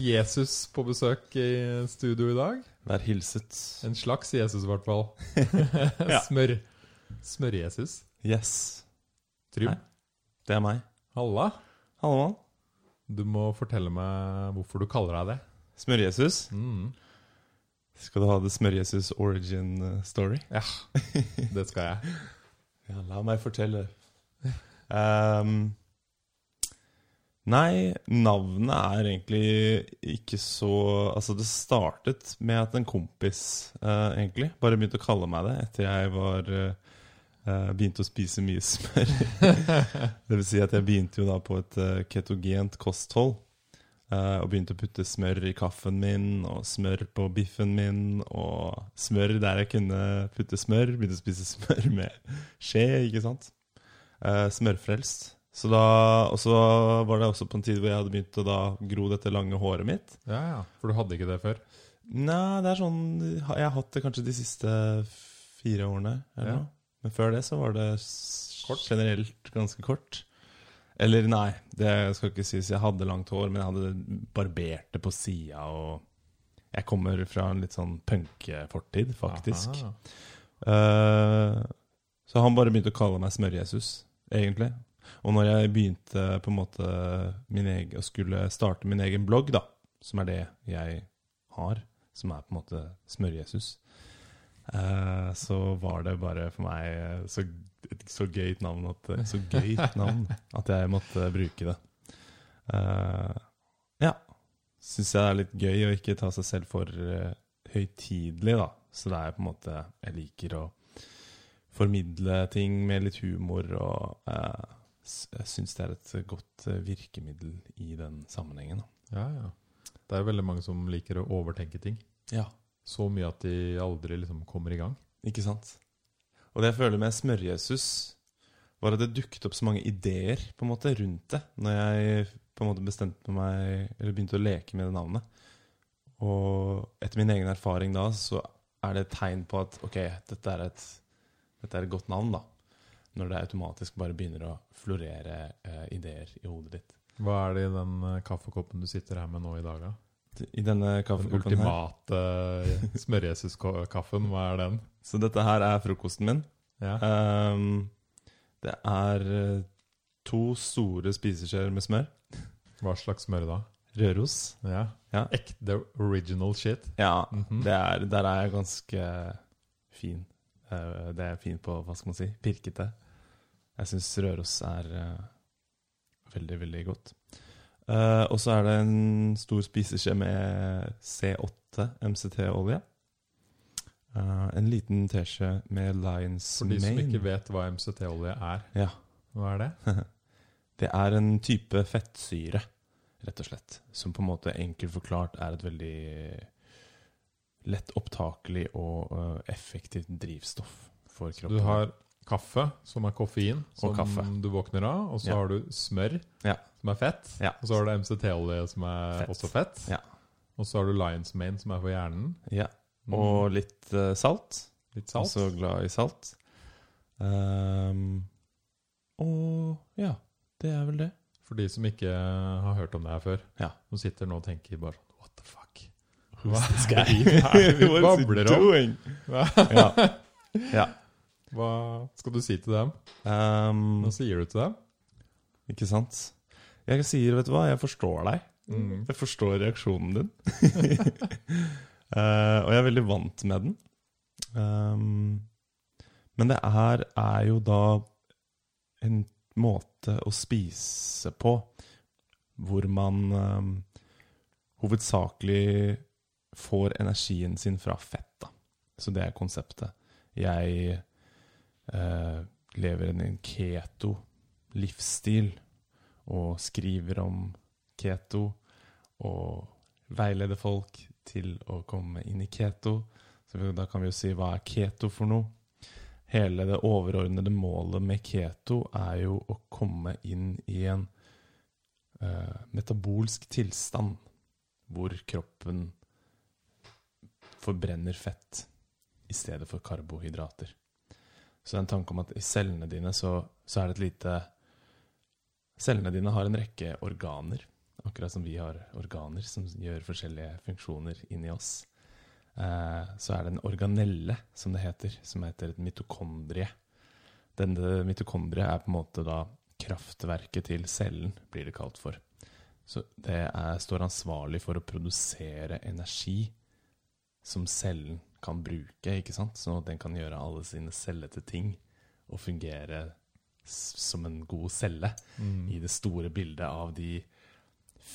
Jesus på besøk i studio i dag. Vær hilset. En slags Jesus, i hvert fall. Ja. Smør. Smør-Jesus. Yes. Trym. Det er meg. Halla. Halla, mann. Du må fortelle meg hvorfor du kaller deg det. Smør-Jesus. Mm. Skal du ha det Smør-Jesus origin eh, story? Ja, det skal jeg. Ja, la meg fortelle. Ehm, nei, navnet er egentlig ikke så Altså, det startet med at en kompis eh, egentlig bare begynte å kalle meg det etter jeg var eh, eh, Begynte å spise mye smør. det vil si at jeg begynte jo da på et eh, ketogent kosthold. eh, og begynte å putte smør i kaffen min, og smør på biffen min, og smør der jeg kunne putte smør. Begynte å spise smør med skje, ikke sant? Eh, smørfrelst. Så da, og så var det også på en tid hvor jeg hadde begynt å da gro dette lange håret mitt. Ja, ja. For du hadde ikke det før? Nei, det er sånn Jeg har hatt det kanskje de siste fire årene. Eller Ja. noe. Men før det så var det Kort? generelt ganske kort. Eller nei, det skal ikke sies. Jeg hadde langt hår, men jeg hadde barbert det på sida. Og jeg kommer fra en litt sånn punkefortid, faktisk. Eh, så han bare begynte å kalle meg Smør-Jesus, egentlig. Og når jeg begynte på en måte egen, å skulle starte min egen blogg, da, som er det jeg har, som er på en måte Smør-Jesus, eh, så var det bare for meg så, et så gøyt navn at, navn at jeg måtte bruke det. Eh, ja. Syns jeg det er litt gøy å ikke ta seg selv for uh, høytidelig, da. Så det er på en måte Jeg liker å formidle ting med litt humor, og eh, jeg syns det er et godt eh, virkemiddel i den sammenhengen. Ja, ja. Det er jo veldig mange som liker å overtenke ting. Ja. Så mye at de aldri liksom kommer i gang. Ikke sant? Og det jeg føler med Smør-Jesus, var at det dukket opp så mange ideer på en måte rundt det, når jeg på en måte bestemte meg, eller begynte å leke med det navnet. Og etter min egen erfaring da, så er det et tegn på at ok, dette er et, dette er et godt navn, da. Når det automatisk bare begynner å florere eh, ideer i hodet ditt. Hva er det i den eh, kaffekoppen du sitter her med nå i dag, da? I denne kaffekoppen her. ultimate smørjesuskaffen, smør-Jesus-kaffen, hva er den? Så dette her er frokosten min. Ja. Um, det er eh, to store spiseskjeer med smør. Hva slags smør da? Røros. Ja. Ja. Ekte original shit. Ja, Mhm. det er, der er jeg ganske fin. Eh, det er fint på, hva skal man si, pirkete. Jeg syns Røros er eh, veldig, veldig godt. Eh, og så er det en stor spiseskje med C8 MCT-olje. En liten teskje med Lions For de som ikke vet hva MCT-olje er, Ja. hva er det? Det er en type fettsyre, rett og slett. Som på en måte enkelt forklart er et veldig lett opptakelig og øh, effektivt drivstoff for kroppen. Du har kaffe, som er koffein, som kaffe. du våkner av. Og så Ja. har du smør, Ja. som er fett. Ja. Og så har du MCT-olje, som er Fett. også fett. Ja. Og så har du Lions Mane, som er for hjernen. Ja. Mm. Og litt uh, salt. litt salt. Også glad i salt. Um, og ja, det er vel det. For de som ikke har hørt om det her før, Ja. som sitter nå og tenker bare sånn What the fuck? Who's this er guy? det hva er det vi babler om? doing? ja. ja. Hva skal du si til dem? Um, Hva sier du til dem? ikke sant? Jeg sier, vet du hva, jeg forstår deg. Mm. Jeg forstår reaksjonen din. uh, og jeg er veldig vant med den. Um, men det her er jo da en måte å spise på hvor man um, hovedsakelig får energien sin fra fett. Da. Så det er konseptet. Jeg eh, lever en keto-livsstil og skriver om keto og veileder folk til å komme inn i keto. Så da kan vi jo si hva er keto for noe? Hele det overordnede målet med keto er jo å komme inn i en eh, metabolsk tilstand hvor kroppen forbrenner fett i stedet for karbohydrater. Så det er en tanke om at i cellene dine så, så er det et lite Cellene dine har en rekke organer. akkurat som vi har organer som gjør forskjellige funksjoner inni oss, eh, så er det en organelle, som det heter, som heter et mitokondrie. Denne mitokondriet er på en måte da kraftverket til cellen, blir det kalt for. Så det er, står ansvarlig for å produsere energi som cellen kan bruke, ikke sant? Sånn at den kan gjøre alle sine cellete ting og fungere som en god celle Mm. i det store bildet av de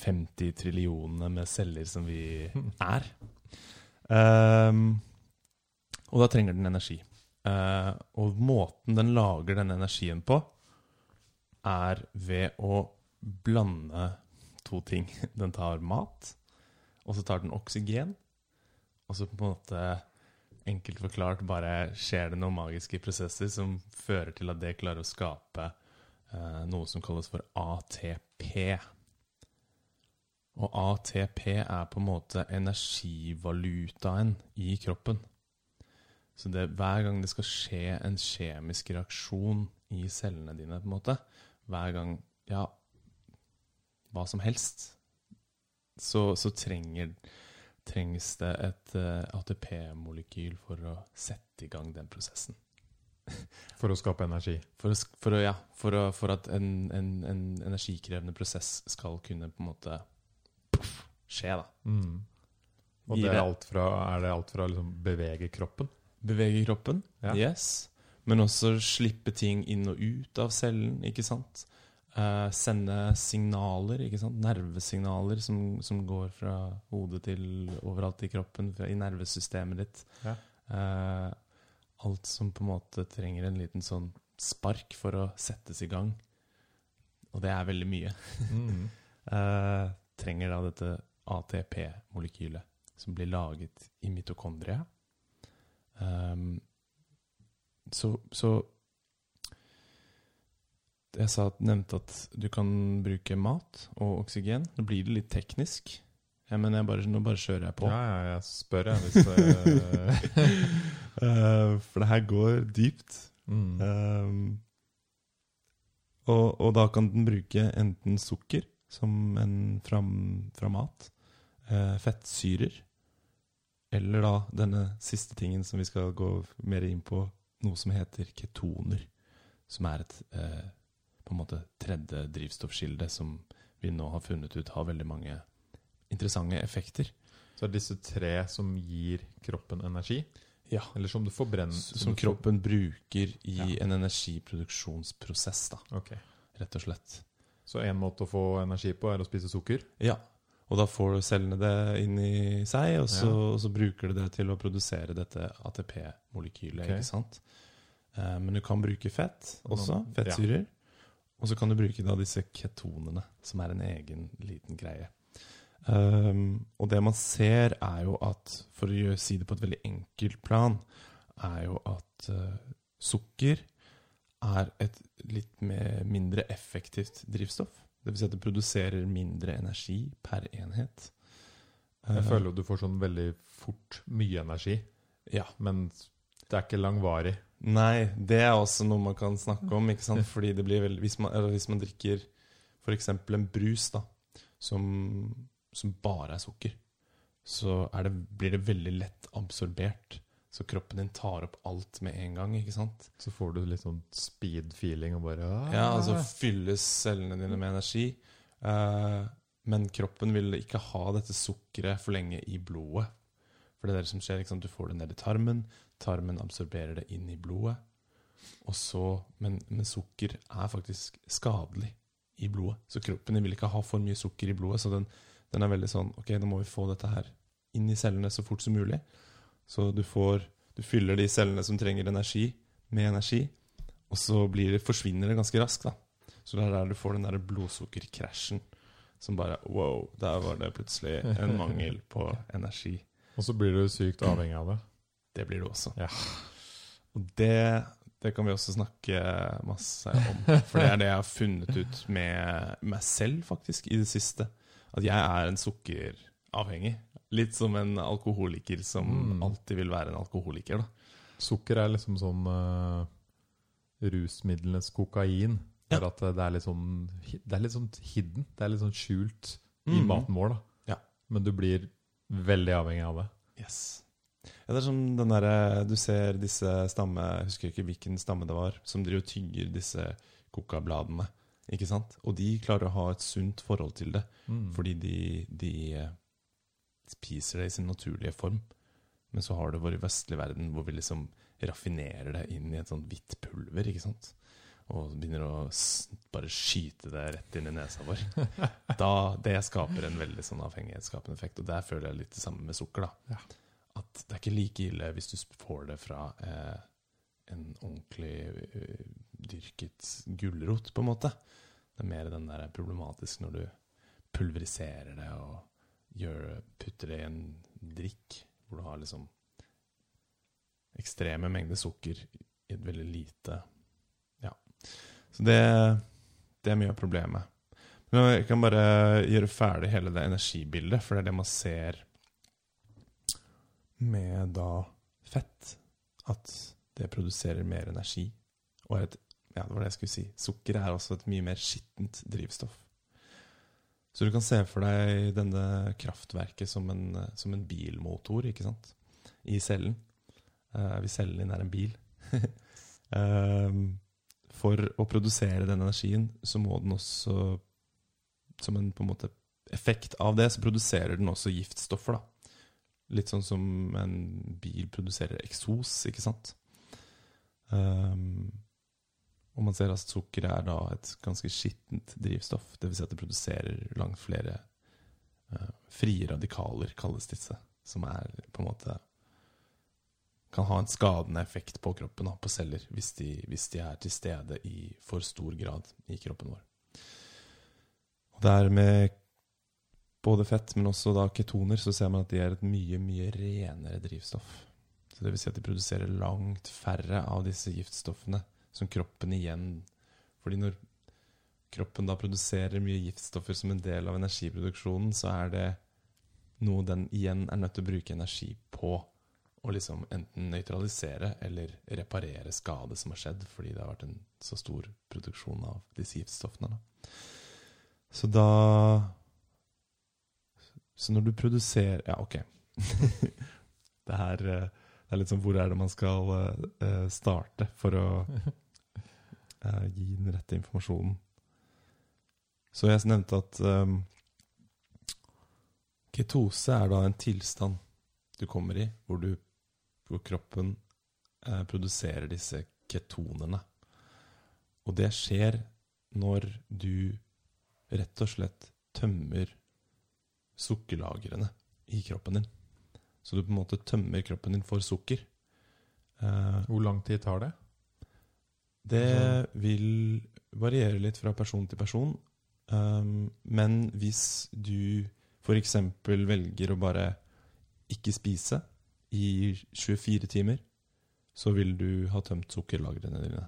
50 trillionene med celler som vi er. Um, og da trenger den energi. Uh, og måten den lager den energien på, er ved å blande to ting. Den tar mat, og så tar den oksygen. Og så på en måte, enkelt forklart, bare skjer det noen magiske prosesser som fører til at det klarer å skape eh, noe som kalles for ATP. Og ATP er på en måte energivalutaen i kroppen. Så det, hver gang det skal skje en kjemisk reaksjon i cellene dine, på en måte, hver gang Ja, hva som helst, så, så trenger, trengs det et eh, ATP-molekyl for å sette i gang den prosessen. For å skape energi. For, å, for, å, ja, for, å, for at en, en, en energikrevende prosess skal kunne på en måte puff, skje, da. Mm. Og det er alt fra, er det alt fra liksom bevege kroppen? Bevege kroppen, Ja. yes. Men også slippe ting inn og ut av cellen, ikke sant? Eh, sende signaler, ikke sant? Nervesignaler som, som går fra hodet til overalt i kroppen, fra, i nervesystemet ditt. Ja. Eh, alt som på en måte trenger en liten sånn spark for å settes i gang. Og det er veldig mye. Mm. Eh, trenger da dette ATP-molekylet som blir laget i mitokondria. Um, så, så Jeg sa, nevnte at du kan bruke mat og oksygen. Nå blir det litt teknisk. Ja, men jeg bare, nå bare kjører jeg på. Ja, ja, jeg spør, jeg. Hvis Eh, for det her går dypt. mm. Um, og, og da kan den bruke enten sukker som en fra, fra mat, uh, fettsyrer, eller da denne siste tingen som vi skal gå mer inn på, noe som heter ketoner, som er et eh, på en måte tredje drivstoffkilde som vi nå har funnet ut har veldig mange interessante effekter. Så er det disse tre som gir kroppen energi? Ja. Eller som du forbrenner Som kroppen bruker i Ja. en energiproduksjonsprosess, da, Ok. rett og slett. Så en måte å få energi på er å spise sukker? Ja, og da får cellene det inn i seg, og så, Ja. og så bruker de det til å produsere dette ATP-molekylet, Okay. ikke sant? Eh, men du kan bruke fett også, fettsyrer. Og så kan du bruke da disse ketonene, som er en egen liten greie. Um, og det man ser er jo at, for å si det på et veldig enkelt plan, er jo at uh, sukker er et litt mer, mindre effektivt drivstoff. Det vil si at det produserer mindre energi per enhet. Jeg Eh, føler jo du får sånn veldig fort mye energi, Ja. men det er ikke langvarig. Nei, det er også noe man kan snakke om. ikke sant? Fordi det blir veldig, Hvis man, eller hvis man drikker f.eks. en brus da, som, som bare er sukker, så er det, blir det veldig lett absorbert. Så kroppen din tar opp alt med en gang. ikke sant? Så får du litt sånn speed-feeling og bare Aah. Ja, altså fylles cellene dine med energi. Uh, men kroppen vil ikke ha dette sukkeret for lenge i blodet. For det er det som skjer. ikke sant? Du får det ned i tarmen. Tarmen absorberer det inn i blodet. Og så, men, men sukker er faktisk skadelig i blodet. Så kroppen vil ikke ha for mye sukker i blodet. Så den, den er veldig sånn Ok, nå må vi få dette her inn i cellene så fort som mulig. Så du får Du fyller de cellene som trenger energi, med energi. Og så blir det, forsvinner det ganske raskt. da Så det er der du får den der blodsukkerkrasjen. Som bare Wow, der var det plutselig en mangel på energi. Og så blir du sykt avhengig av det. Det blir det også. Ja. Og det, det kan vi også snakke masse om. For det er det jeg har funnet ut med meg selv, faktisk, i det siste. At jeg er en sukkeravhengig. Litt som en alkoholiker som Mm. alltid vil være en alkoholiker. da Sukker er liksom sånn uh, rusmidlenes kokain. Ja. For at det er litt sånn Det er litt sånn hidden. Det er litt sånn skjult i maten vår. da. Ja. Men du blir veldig avhengig av det. Yes. Ja, det er som den derre Du ser disse stamme Jeg husker ikke hvilken stamme det var, som driver og tygger disse kokabladene. Ikke sant? Og de klarer å ha et sunt forhold til det, Mm. fordi de, de eh, spiser det i sin naturlige form. Men så har du vår vestlige verden hvor vi liksom raffinerer det inn i et sånt hvitt pulver, ikke sant? Og begynner å bare skyte det rett inn i nesa vår. Da, det skaper en veldig sånn avhengighetsskapende effekt. Og der føler jeg litt det samme med sukker. da. Ja. At det er ikke like ille hvis du får det fra eh, en ordentlig eh, dyrket gulrot, på en måte. Det er mer den der problematisk når du pulveriserer det og gjør, putter det i en drikk, hvor du har liksom ekstreme mengder sukker i et veldig lite Ja. Så det, det er mye av problemet. Men jeg kan bare gjøre ferdig hele det energibildet, for det er det man ser med da fett. At det produserer mer energi. Og et Ja, det var det jeg skulle si. Sukker er også et mye mer skittent drivstoff. Så du kan se for deg denne kraftverket som en, som en bilmotor, ikke sant? I cellen. Uh, hvis cellen din er en bil. uh, for å produsere den energien, så må den også Som en på en måte effekt av det, så produserer den også giftstoffer, da. Litt sånn som en bil produserer eksos, ikke sant? Um, og man ser at sukker er da et ganske skittent drivstoff. Dvs. Si at det produserer langt flere uh, frie radikaler, kalles disse. Som er på en måte Kan ha en skadende effekt på kroppen, på celler, hvis de, hvis de er til stede i for stor grad i kroppen vår. Og det er med både fett, men også da ketoner, så ser man at de er et mye, mye renere drivstoff. Så det vil si at de produserer langt færre av disse giftstoffene som kroppen igjen Fordi når kroppen da produserer mye giftstoffer som en del av energiproduksjonen, så er det noe den igjen er nødt til å bruke energi på å liksom enten nøytralisere eller reparere skade som har skjedd fordi det har vært en så stor produksjon av disse giftstoffene. Da. Så da Så når du produserer Ja, ok. det her eh, det er litt sånn hvor er det man skal eh, starte for å eh, gi den rette informasjonen. Så jeg nevnte at um, ketose er da en tilstand du kommer i, hvor, du, hvor kroppen eh, produserer disse ketonene. Og det skjer når du rett og slett tømmer sukkerlagrene i kroppen din. Så du på en måte tømmer kroppen din for sukker. Eh, Hvor lang tid tar det? det vil variere litt fra person til person. Um, men hvis du f.eks. velger å bare ikke spise i 24 timer, så vil du ha tømt sukkerlagrene dine.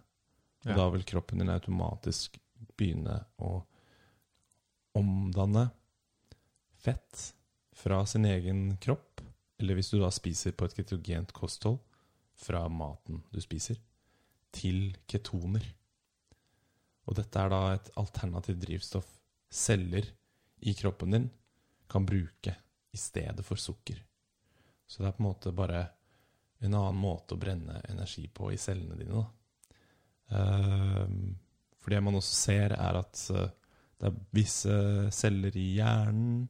Og Ja. da vil kroppen din automatisk begynne å omdanne fett fra sin egen kropp, eller hvis du da spiser på et ketogent kosthold, fra maten du spiser, til ketoner. Og dette er da et alternativt drivstoff celler i kroppen din kan bruke i stedet for sukker. Så det er på en måte bare en annen måte å brenne energi på i cellene dine. Da. Ehm, for det man også ser, er at eh, det er visse celler i hjernen,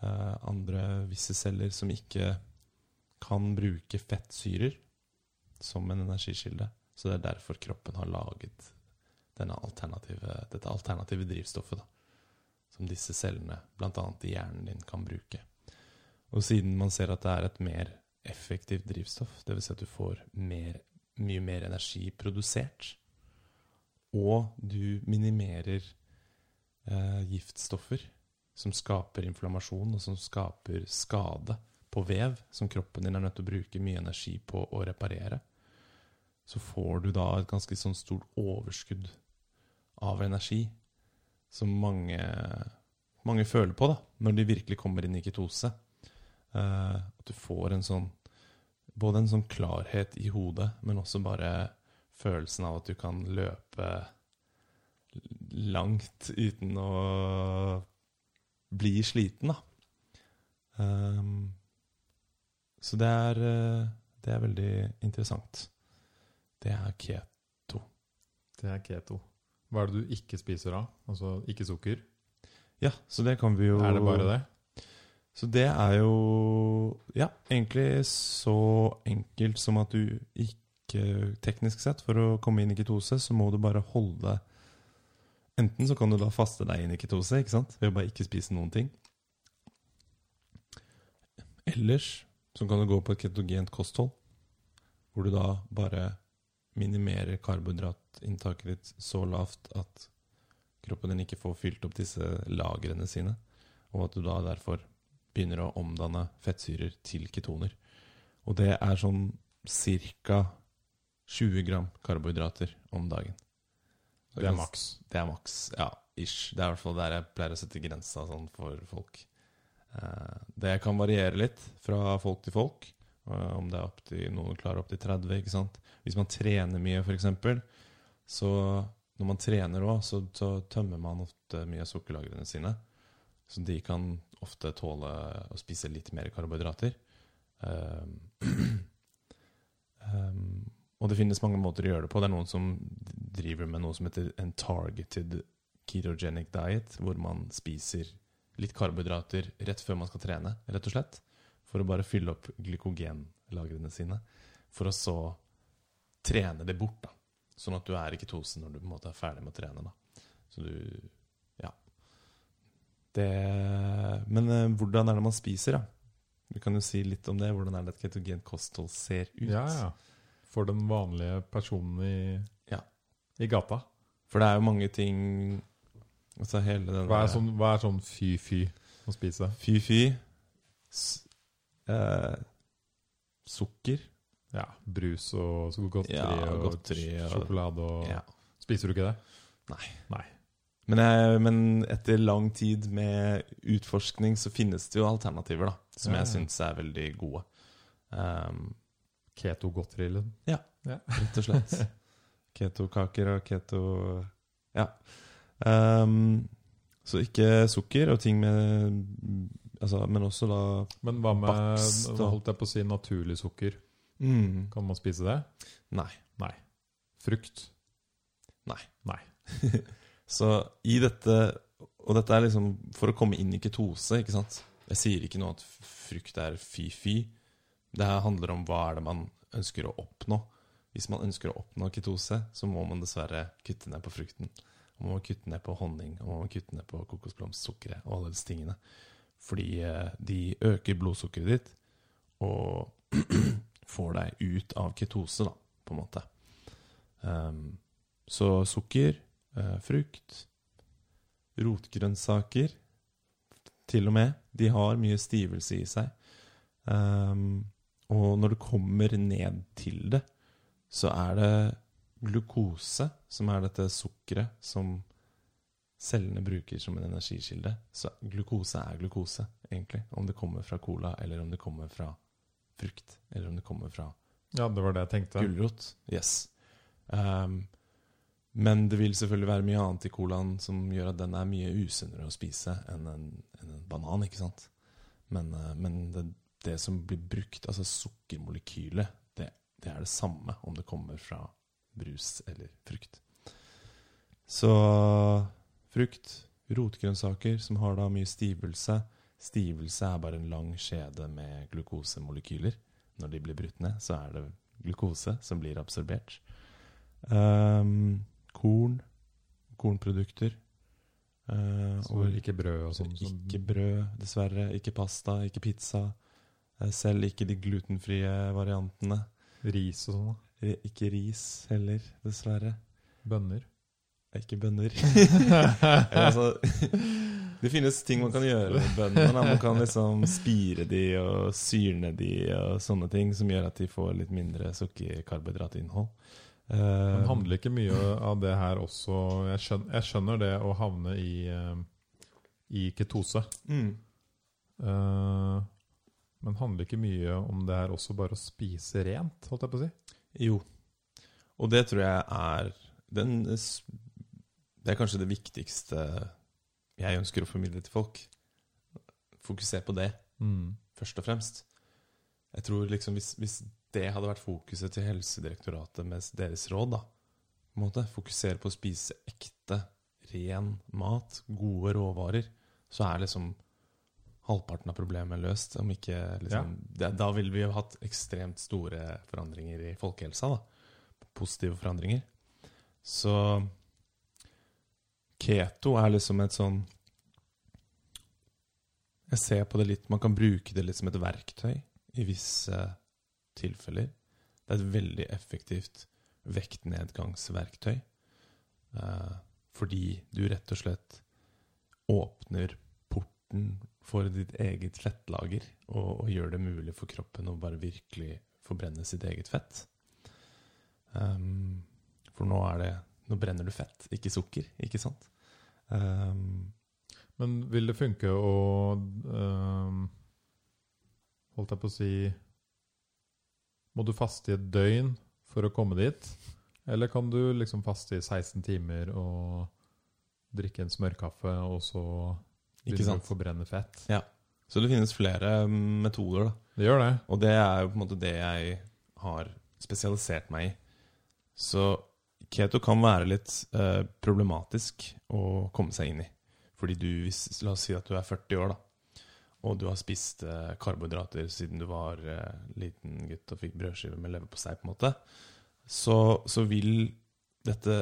andre visse celler som ikke kan bruke fettsyrer som en energikilde. Så det er derfor kroppen har laget alternative, dette alternative drivstoffet. Da, som disse cellene, bl.a. i hjernen din, kan bruke. Og siden man ser at det er et mer effektivt drivstoff, dvs. Si at du får mer, mye mer energi produsert, og du minimerer eh, giftstoffer som skaper inflammasjon, og som skaper skade på vev, som kroppen din er nødt til å bruke mye energi på å reparere, så får du da et ganske sånn stort overskudd av energi som mange, mange føler på da, når de virkelig kommer inn i ketose. Uh, at du får en sånn både en sånn klarhet i hodet, men også bare følelsen av at du kan løpe langt uten å blir sliten, da. Um, så det er, eh, det er veldig interessant. Det er keto. Det er keto. Hva er det du ikke spiser av? Altså ikke sukker? Ja, så det kan vi jo Er det bare det? Så det er jo Ja, egentlig så enkelt som at du ikke Teknisk sett, for å komme inn i ketose, så må du bare holde Enten så kan du da faste deg inn i ketose, ikke sant? ved å bare ikke spise noen ting. Ellers så kan du gå på et ketogent kosthold, hvor du da bare minimerer karbohydratinntaket ditt så lavt at kroppen din ikke får fylt opp disse lagrene sine, og at du da derfor begynner å omdanne fettsyrer til ketoner. Og det er sånn ca. 20 gram karbohydrater om dagen. Det er maks. Det er maks, ja. Ish. Det er i hvert fall der jeg pleier å sette grensa sånn for folk. Eh, Det kan variere litt fra folk til folk. eh, Om det er opp til, noen klarer opp til 30. ikke sant? Hvis man trener mye, f.eks., så når man trener òg, så, så tømmer man ofte mye av sukkerlagrene sine. Så de kan ofte tåle å spise litt mer karbohydrater. Um, um, og det finnes mange måter å gjøre det på. Det er noen som driver med noe som heter en targeted ketogenic diet, hvor man spiser litt karbohydrater rett før man skal trene, rett og slett. For å bare fylle opp glykogenlagrene sine. For å så trene det bort, da. Sånn at du er i ketose når du på en måte er ferdig med å trene. da. Så du Ja. Det Men eh, hvordan er det man spiser, da? Du kan jo si litt om det. Hvordan er det et ketogent kosthold ser ut? Ja, ja. For den vanlige personen i, Ja. i gata. For det er jo mange ting Altså Hva er sånn, hva er sånn fy-fy å spise? Fy-fy. Eh, sukker. Ja, Brus og godteri, Ja, og godteri og- sjokolade og Ja. Spiser du ikke det? Nei. Nei. Men, jeg, men etter lang tid med utforskning så finnes det jo alternativer, da. Som jeg syns er veldig gode. Um, Keto-godteri, ja, rett og slett. Keto-kaker og keto Ja. Um, så ikke sukker og ting med Altså, men også da Men hva med Bakst og- holdt jeg på å si naturlig sukker? mm, Kan man spise det? Nei. Nei. Frukt? Nei. Nei. Så i dette Og dette er liksom for å komme inn i ketose, ikke sant? Jeg sier ikke noe at frukt er fy-fy. Det handler om hva er det man ønsker å oppnå. Hvis man ønsker å oppnå ketose, så må man dessverre kutte ned på frukten. Og man må kutte ned på honning, og man må kutte ned på kokosblomstsukkeret og alle disse tingene. Fordi eh, de øker blodsukkeret ditt og får deg ut av ketose, da, på en måte. Um, så sukker, eh, frukt, rotgrønnsaker til og med, de har mye stivelse i seg. Um, og når du kommer ned til det, så er det glukose, som er dette sukkeret som cellene bruker som en energikilde. Så glukose er glukose, egentlig. Om det kommer fra cola, eller om det kommer fra frukt, eller om det kommer fra Ja, det var det jeg tenkte. Gulrot. Yes. Um, men det vil selvfølgelig være mye annet i colaen som gjør at den er mye usunnere å spise enn en, enn en banan, ikke sant? Men, eh, men det, det som blir brukt, altså sukkermolekylet, det, det er det samme om det kommer fra brus eller frukt. Så frukt, rotgrønnsaker som har da mye stivelse. Stivelse er bare en lang skjede med glukosemolekyler. Når de blir brutt ned, så er det glukose som blir absorbert. Um, korn, kornprodukter. Uh, og ikke brød og sånn. ikke brød, dessverre. Ikke pasta, ikke pizza. Eh, Selv ikke de glutenfrie variantene. Ris og sånn. Eh, Ikke ris heller, dessverre. Bønner. Eh, Ikke bønner. Altså, det finnes ting man kan gjøre med bøndene. Man kan liksom spire de og syrne de og sånne ting, som gjør at de får litt mindre sukkerkarbohydratinnhold. Men handler ikke mye av det her også Jeg skjønner, jeg skjønner det å havne i, i ketose. mm, Eh, men handler ikke mye om det her også bare å spise rent, holdt jeg på å si? Jo. Og det tror jeg er den, Det er kanskje det viktigste jeg ønsker å formidle til folk. fokuser på det Mm. først og fremst. Jeg tror liksom hvis, hvis det hadde vært fokuset til Helsedirektoratet med deres råd, da på en måte, Fokusere på å spise ekte, ren mat, gode råvarer, så er liksom halvparten av problemet løst. Om ikke liksom, det, Da ville vi jo hatt ekstremt store forandringer i folkehelsa. da Positive forandringer. Så keto er liksom et sånn Jeg ser på det litt Man kan bruke det litt som et verktøy i visse tilfeller. Det er et veldig effektivt vektnedgangsverktøy. Eh, fordi du rett og slett åpner porten for ditt eget fettlager og, og gjør det mulig for kroppen å bare virkelig forbrenne sitt eget fett. Um, for nå er det Nå brenner du fett, ikke sukker, ikke sant? Um, Men vil det funke å um, Holdt jeg på å si Må du faste i et døgn for å komme dit? Eller kan du liksom faste i 16 timer og drikke en smørkaffe, og så ikke begynne å forbrenne fett? Så det finnes flere metoder, da. Det gjør det. Og det er jo på en måte det jeg har spesialisert meg i. Så keto kan være litt eh, problematisk å komme seg inn i. Fordi du, hvis, la oss si at du er 40 år, da, og du har spist eh, karbohydrater siden du var eh, liten gutt og fikk brødskive med leverpostei, på en måte, så, så vil dette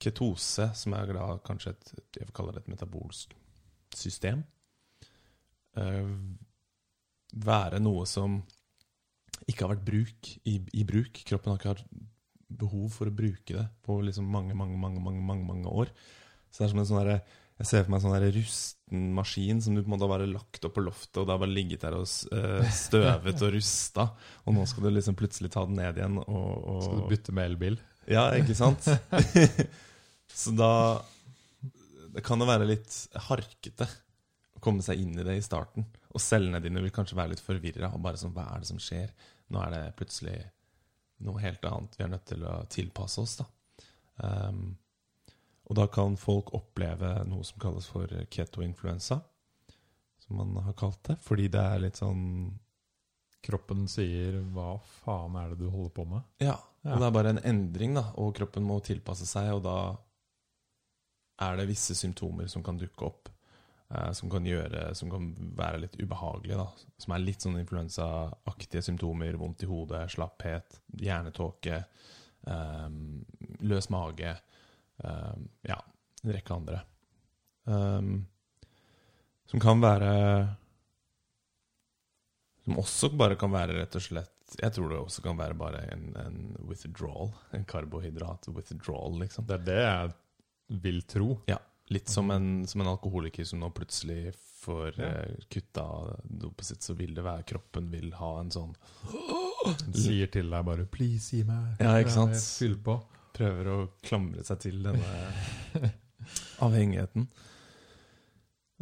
ketose, som er da kanskje et jeg vil kalle det et metabolsk system, eh, være noe som ikke har vært bruk i, i bruk. Kroppen har ikke hatt behov for å bruke det på liksom mange, mange, mange, mange, mange, mange år. Så det er som en sånn derre Jeg ser for meg en sånn rusten maskin som du på en måte har bare lagt opp på loftet, og det har bare ligget der og eh, støvet og rusta, og nå skal du liksom plutselig ta den ned igjen og, og Skal du bytte med elbil? ja, ikke sant? så da Det kan jo være litt harkete å komme seg inn i det i starten. Og cellene dine vil kanskje være litt forvirra. Sånn, hva er det som skjer? Nå er det plutselig noe helt annet. Vi er nødt til å tilpasse oss, da. Um, og da kan folk oppleve noe som kalles for ketoinfluensa. Som man har kalt det. Fordi det er litt sånn Kroppen sier 'hva faen er det du holder på med'? Ja, Ja. og det er bare en endring, da, og kroppen må tilpasse seg, og da er det visse symptomer som kan dukke opp, eh, som kan gjøre Som kan være litt ubehagelige, da. Som er litt sånn influensaaktige symptomer. Vondt i hodet, slapphet, hjernetåke, eh, løs mage. eh, ja, en rekke andre. Eh, som kan være Som også bare kan være rett og slett Jeg tror det også kan være bare en, en withdrawal. En karbohydrat-withdrawal, liksom. Det er det jeg vil tro. Ja. Litt som en, som en alkoholiker som nå plutselig får Ja. eh, kutta dopet sitt, så vil det være kroppen vil ha en sånn Den sier til deg bare 'please, gi meg'. Ja, ikke sant? Fyll på. Prøver å klamre seg til denne avhengigheten.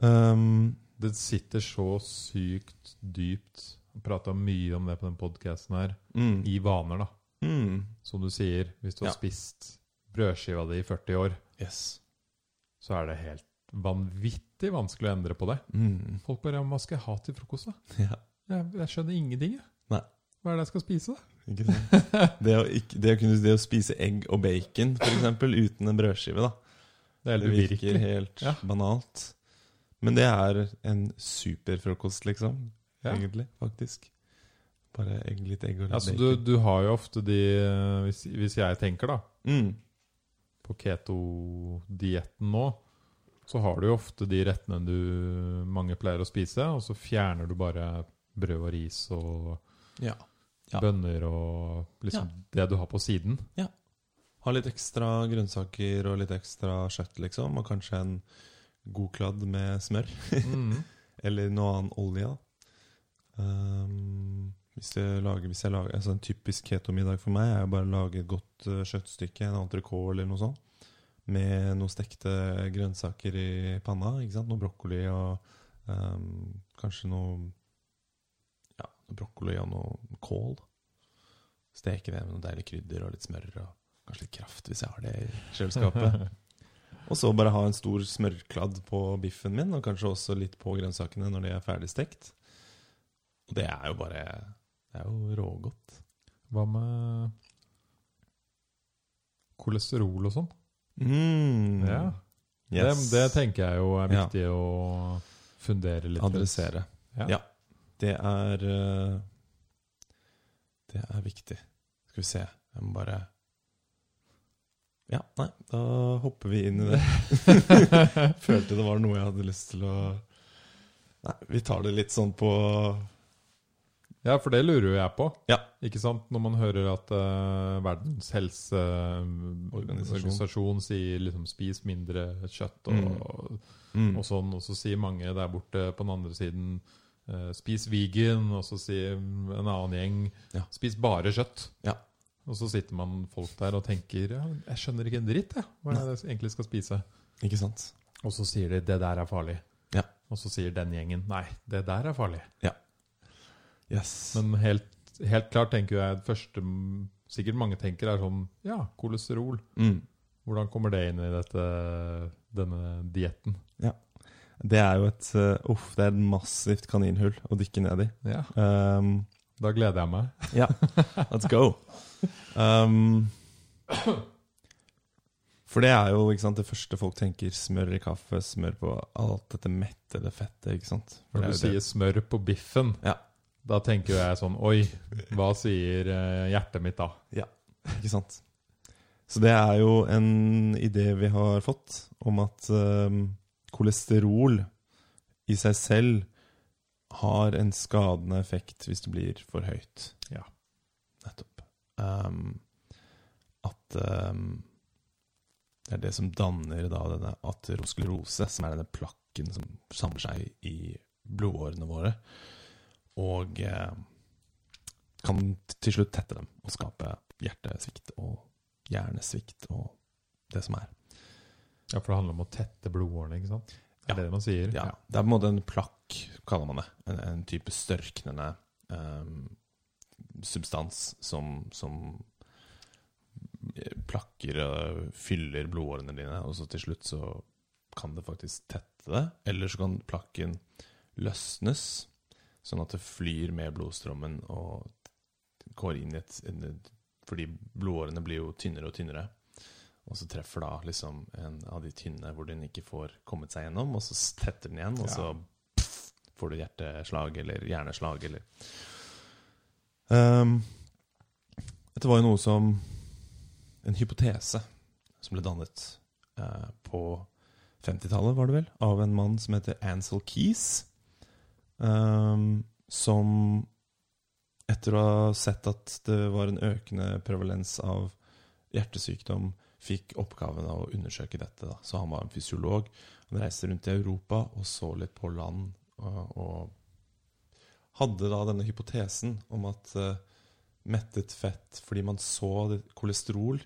Um, Det sitter så sykt dypt. Prata mye om det på den podkasten her. mm, I vaner, da. mm, Som du sier, hvis du har Ja. spist brødskiva di i 40 år, yes. så er det helt vanvittig vanskelig å endre på det. Mm, Folk bare ja, 'Hva skal jeg ha til frokost', da? ja, Jeg, jeg skjønner ingenting, jeg. Nei. Hva er det jeg skal spise, da? ikke sant? Det å, ikke, det, å kunne, det å spise egg og bacon, eksempel, uten en brødskive, da. Det Det virker helt Ja. banalt. Men det er en superfrokost, liksom. Ja. Egentlig, faktisk. Bare egg, litt egg og litt Altså, du, bacon. du har jo ofte de eh, hvis, hvis jeg tenker, da, Mm. På keto-dietten nå, så har du jo ofte de rettene du mange pleier å spise, og så fjerner du bare brød og ris og Ja. Ja. bønner og liksom det du har på siden. Ja. Ha litt ekstra grønnsaker og litt ekstra kjøtt, liksom. Og kanskje en god kladd med smør. Mm. Eller noe annen olje. da. Um, hvis, jeg lager, hvis jeg lager altså En typisk keto-middag for meg er jo bare å lage et godt uh, kjøttstykke, en entrecôte eller noe sånt, med noen stekte grønnsaker i panna. ikke sant? Noe brokkoli og um, kanskje noe Ja, brokkoli og noe kål. Steke det med noe deilig krydder og litt smør og kanskje litt kraft, hvis jeg har det i kjøleskapet. Og så bare ha en stor smørkladd på biffen min, og kanskje også litt på grønnsakene når de er ferdig stekt. Og det er jo bare Det er jo rågodt. Hva med kolesterol og sånn? Mm. Ja. Yes. Det, det tenker jeg jo er Ja. viktig å fundere litt. Adressere. Ja. Ja. Det er eh, Det er viktig. Skal vi se Jeg må bare Ja, nei, da hopper vi inn i det. Følte det var noe jeg hadde lyst til å Nei, vi tar det litt sånn på Ja, for det lurer jo jeg på. Ja. Ikke sant? Når man hører at uh, Verdens helseorganisasjon sier liksom 'spis mindre kjøtt' og, mm. og sånn, og så sier mange der borte på den andre siden uh, 'spis vegan', og så sier en annen gjeng Ja. 'spis bare kjøtt'. Ja. Og så sitter man folk der og tenker ja, 'jeg skjønner ikke en dritt', jeg. Hva er det jeg egentlig skal spise? Ikke sant? Og så sier de 'det der er farlig'. Ja. Og så sier den gjengen 'nei, det der er farlig'. Yes. Men helt, helt klart tenker jeg det første sikkert mange tenker er sånn Ja, kolesterol. mm. Hvordan kommer det inn i dette, denne dietten? Det er jo et uh, Uff, det er et massivt kaninhull å dykke ned i. Ja, Um, Da gleder jeg meg. Ja, let's go. Um, for det er jo ikke sant, det første folk tenker. Smør i kaffe, smør på alt dette mettede fettet. ikke sant? For Når det du er sier smør på biffen, Ja. Da tenker jeg sånn Oi, hva sier eh, hjertet mitt da? Ja, ikke sant? Så det er jo en idé vi har fått om at um, kolesterol i seg selv har en skadende effekt hvis det blir for høyt. Ja. Nettopp. Um, at um, det er det som danner da denne aterosklerose, som er denne plakken som samler seg i blodårene våre, og eh, kan til slutt tette dem og skape hjertesvikt og hjernesvikt og det som er. Ja, for det handler om å tette blodårene, ikke sant? Er Ja. det det man sier? Ja, Det er på en måte en plakk, kaller man det. En, en type størknende um, substans som, som plakker og fyller blodårene dine, og så til slutt så kan det faktisk tette det. Eller så kan plakken løsnes, sånn at det flyr med blodstrømmen og går inn i et, et Fordi blodårene blir jo tynnere og tynnere. Og så treffer da liksom en av de tynne hvor den ikke får kommet seg gjennom, og så tetter den igjen, og så pff, får du hjerteslag eller hjerneslag eller um, Dette var jo noe som En hypotese som ble dannet uh, på 50-tallet, var det vel, av en mann som heter Ansel Keys. Ehm, som etter å ha sett at det var en økende prevalens av hjertesykdom, fikk oppgaven av å undersøke dette. Da. Så han var en fysiolog. Han reiste rundt i Europa og så litt på land. Og, og hadde da denne hypotesen om at uh, mettet fett Fordi man så det, kolesterol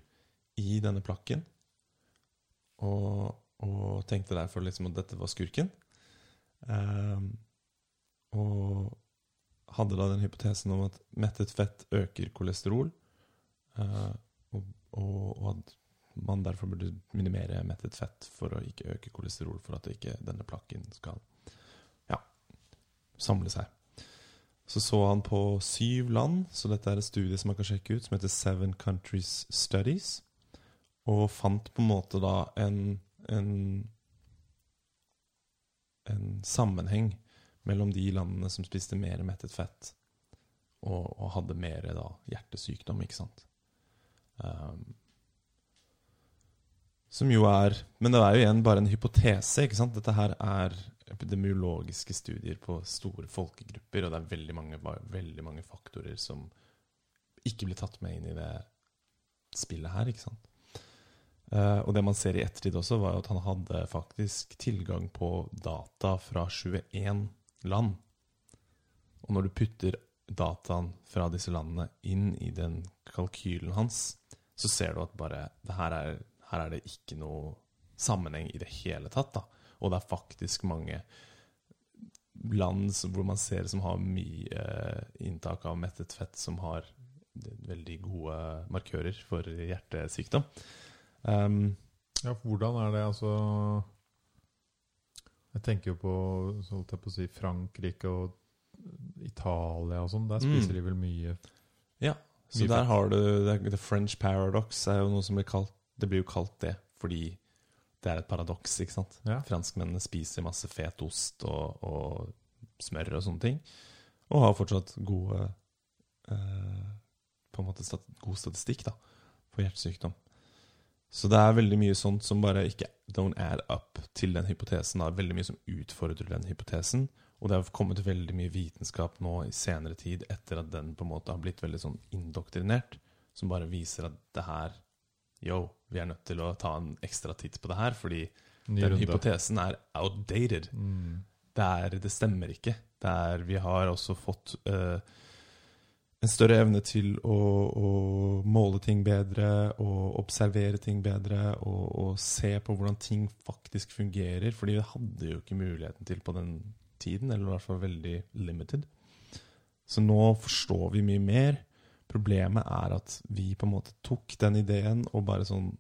i denne plakken. Og, og tenkte derfor liksom at dette var skurken. Ehm, og hadde da den hypotesen om at mettet fett øker kolesterol. uh, og, og, og at man derfor burde minimere mettet fett for å ikke øke kolesterol, for at ikke denne plakken skal ja, samle seg. Så så han på syv land, så dette er et studie som man kan sjekke ut, som heter Seven Countries Studies, og fant på en måte da en, en, en sammenheng mellom de landene som spiste mer mettet fett, og, og hadde mer da hjertesykdom, ikke sant. Um, som jo er Men det er jo igjen bare en hypotese. ikke sant? Dette her er epidemiologiske studier på store folkegrupper, og det er veldig mange, veldig mange faktorer som ikke blir tatt med inn i det spillet her. ikke sant? Uh, og det man ser i ettertid også, var at han hadde faktisk tilgang på data fra 21 land. Og når du putter dataen fra disse landene inn i den kalkylen hans, så ser du at bare her er, her er det ikke noe sammenheng i det hele tatt. da. Og det er faktisk mange land hvor man ser som har mye eh, inntak av mettet fett, som har veldig gode markører for hjertesykdom. Um, Ja, hvordan er det altså Jeg tenker jo på, så holdt jeg på å si, Frankrike og Italia og sånn. Der spiser Mm. de vel mye Ja. Så Mye der har du The French Paradox er jo noe som blir kalt Det blir jo kalt det fordi det er et paradoks, ikke sant? Ja. Franskmennene spiser masse fet ost og, og smør og sånne ting, og har fortsatt gode eh, På en måte stat god statistikk da, for hjertesykdom. Så det er veldig mye sånt som bare ikke don't add up til den hypotesen. Det er veldig mye som utfordrer den hypotesen. Og det har kommet veldig mye vitenskap nå i senere tid etter at den på en måte har blitt veldig sånn indoktrinert, som bare viser at det her Yo, vi er nødt til å ta en ekstra titt på det her, fordi ny den runde. hypotesen er outdated. Mm. Det, er, det stemmer ikke. Det er, vi har også fått eh, en større evne til å, å måle ting bedre, og observere ting bedre, og, og se på hvordan ting faktisk fungerer. Fordi vi hadde jo ikke muligheten til på den tiden, eller i hvert fall veldig limited. Så nå forstår vi mye mer. Problemet er at vi på en måte tok den ideen og bare sånn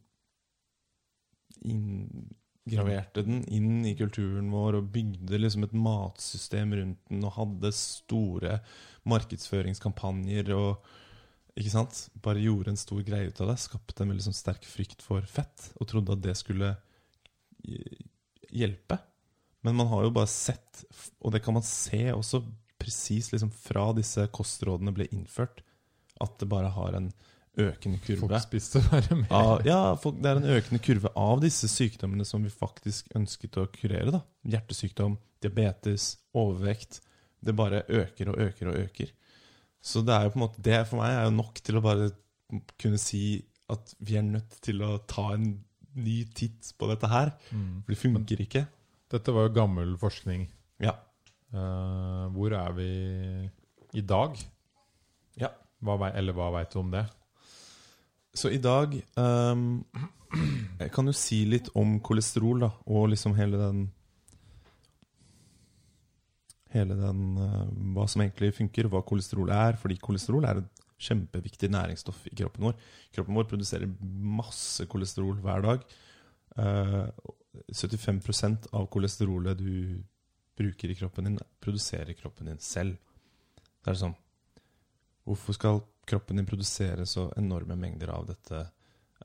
inngraverte den inn i kulturen vår og bygde liksom et matsystem rundt den og hadde store markedsføringskampanjer og ikke sant? Bare gjorde en stor greie ut av det. Skapte en veldig sånn sterk frykt for fett og trodde at det skulle eh, hjelpe. Men man har jo bare sett, og det kan man se også presis liksom fra disse kostrådene ble innført, at det bare har en økende kurve. Folk spiste bare mer. Av, ja, folk, det er en økende kurve av disse sykdommene som vi faktisk ønsket å kurere. da. Hjertesykdom, diabetes, overvekt. Det bare øker og øker og øker. Så det er jo på en måte, det for meg er jo nok til å bare kunne si at vi er nødt til å ta en ny titt på dette her. Mm. For det funker ikke. Dette var jo gammel forskning. Ja. Uh, hvor er vi i dag? Ja. Hva, eller hva veit du om det? Så i dag um, kan jo si litt om kolesterol, da, og liksom hele den Hele den uh, Hva som egentlig funker, hva kolesterol er. Fordi kolesterol er et kjempeviktig næringsstoff i kroppen vår. Kroppen vår produserer masse kolesterol hver dag. Uh, 75% av kolesterolet du bruker i kroppen din, produserer kroppen din selv. Det er sånn Hvorfor skal kroppen din produserer så enorme mengder av dette,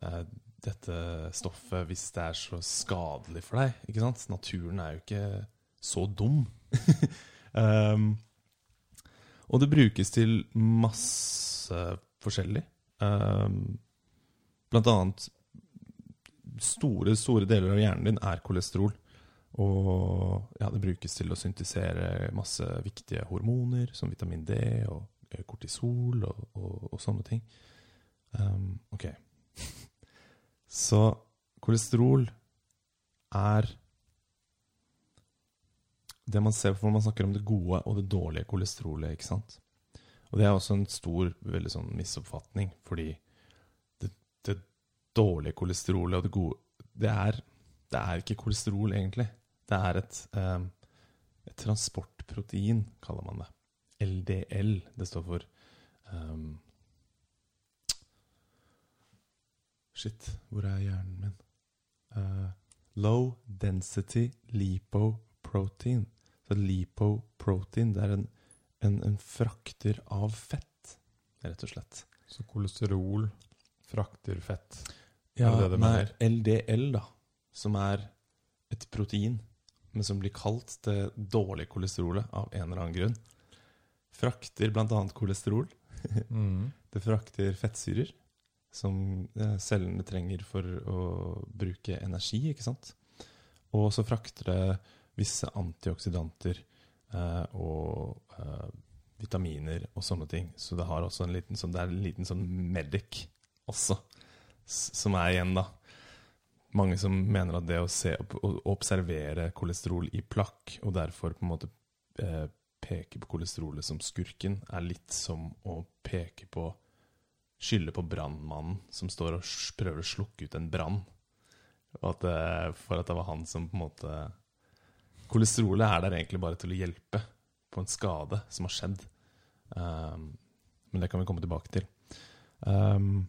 eh, dette stoffet hvis det er så skadelig for deg? Ikke sant? Naturen er jo ikke så dum. um, og det brukes til masse forskjellig. Um, blant annet store, store deler av hjernen din er kolesterol. Og ja, det brukes til å syntesere masse viktige hormoner, som vitamin D og kortisol og, og, og sånne ting. Um, ok. Så kolesterol er det man ser for man snakker om det gode og det dårlige kolesterolet. ikke sant? Og det er også en stor veldig sånn misoppfatning, fordi det, det dårlige kolesterolet og det gode det er, det er ikke kolesterol, egentlig. Det er et, um, et transportprotein, kaller man det. LDL. Det står for um, Shit, hvor er hjernen min? Uh, low density lipoprotein. Så lipoprotein det er en, en, en frakter av fett, rett og slett. Så kolesterol frakter fett. Ja, Er det det nei? LDL, da, som er et protein, men som blir kalt det dårlige kolesterolet av en eller annen grunn, frakter bl.a. kolesterol. Mm. Det frakter fettsyrer, som eh, cellene trenger for å bruke energi, ikke sant? Og så frakter det visse antioksidanter eh, og eh, vitaminer og sånne ting. Så det, har også en liten, sånn, det er en liten sånn medic også, som er igjen, da. Mange som mener at det å, se, å observere kolesterol i plakk, og derfor på en måte eh, peke på kolesterolet som skurken, er litt som å peke på Skylde på brannmannen som står og prøver å slukke ut en brann. Det, for at det var han som på en måte Kolesterolet er der egentlig bare til å hjelpe på en skade som har skjedd. Um, men det kan vi komme tilbake til. Um,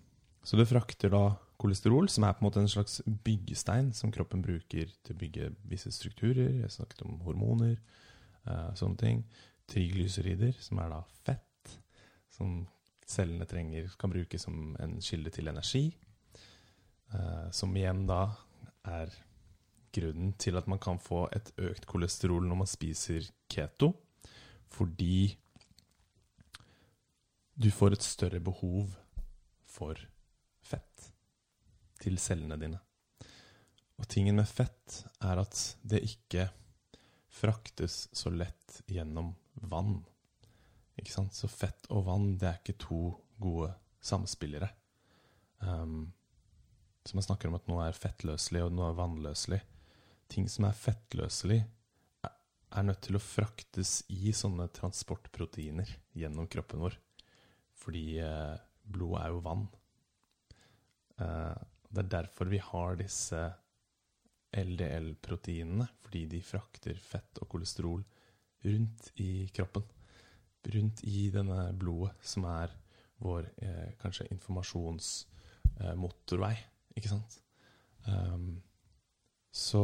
så det frakter da kolesterol, som er på en måte en slags byggestein som kroppen bruker til å bygge visse strukturer. Jeg snakket om hormoner, eh, sånne ting. Triglycerider, som er da fett, som cellene trenger, kan bruke som en kilde til energi. Eh, som igjen da er grunnen til at man kan få et økt kolesterol når man spiser keto. Fordi du får et større behov for fett til cellene dine. Og tingen med fett er at det ikke fraktes så lett gjennom vann. Ikke sant? Så fett og vann det er ikke to gode samspillere. Um, så man snakker om at noe er fettløselig og noe er vannløselig. Ting som er fettløselig, er- nødt til å fraktes i sånne transportproteiner gjennom kroppen vår. Fordi eh, blodet er jo vann. Eh, det er derfor vi har disse LDL-proteinene, fordi de frakter fett og kolesterol rundt i kroppen. Rundt i denne blodet, som er vår eh, kanskje informasjonsmotorvei, ikke sant? Um, så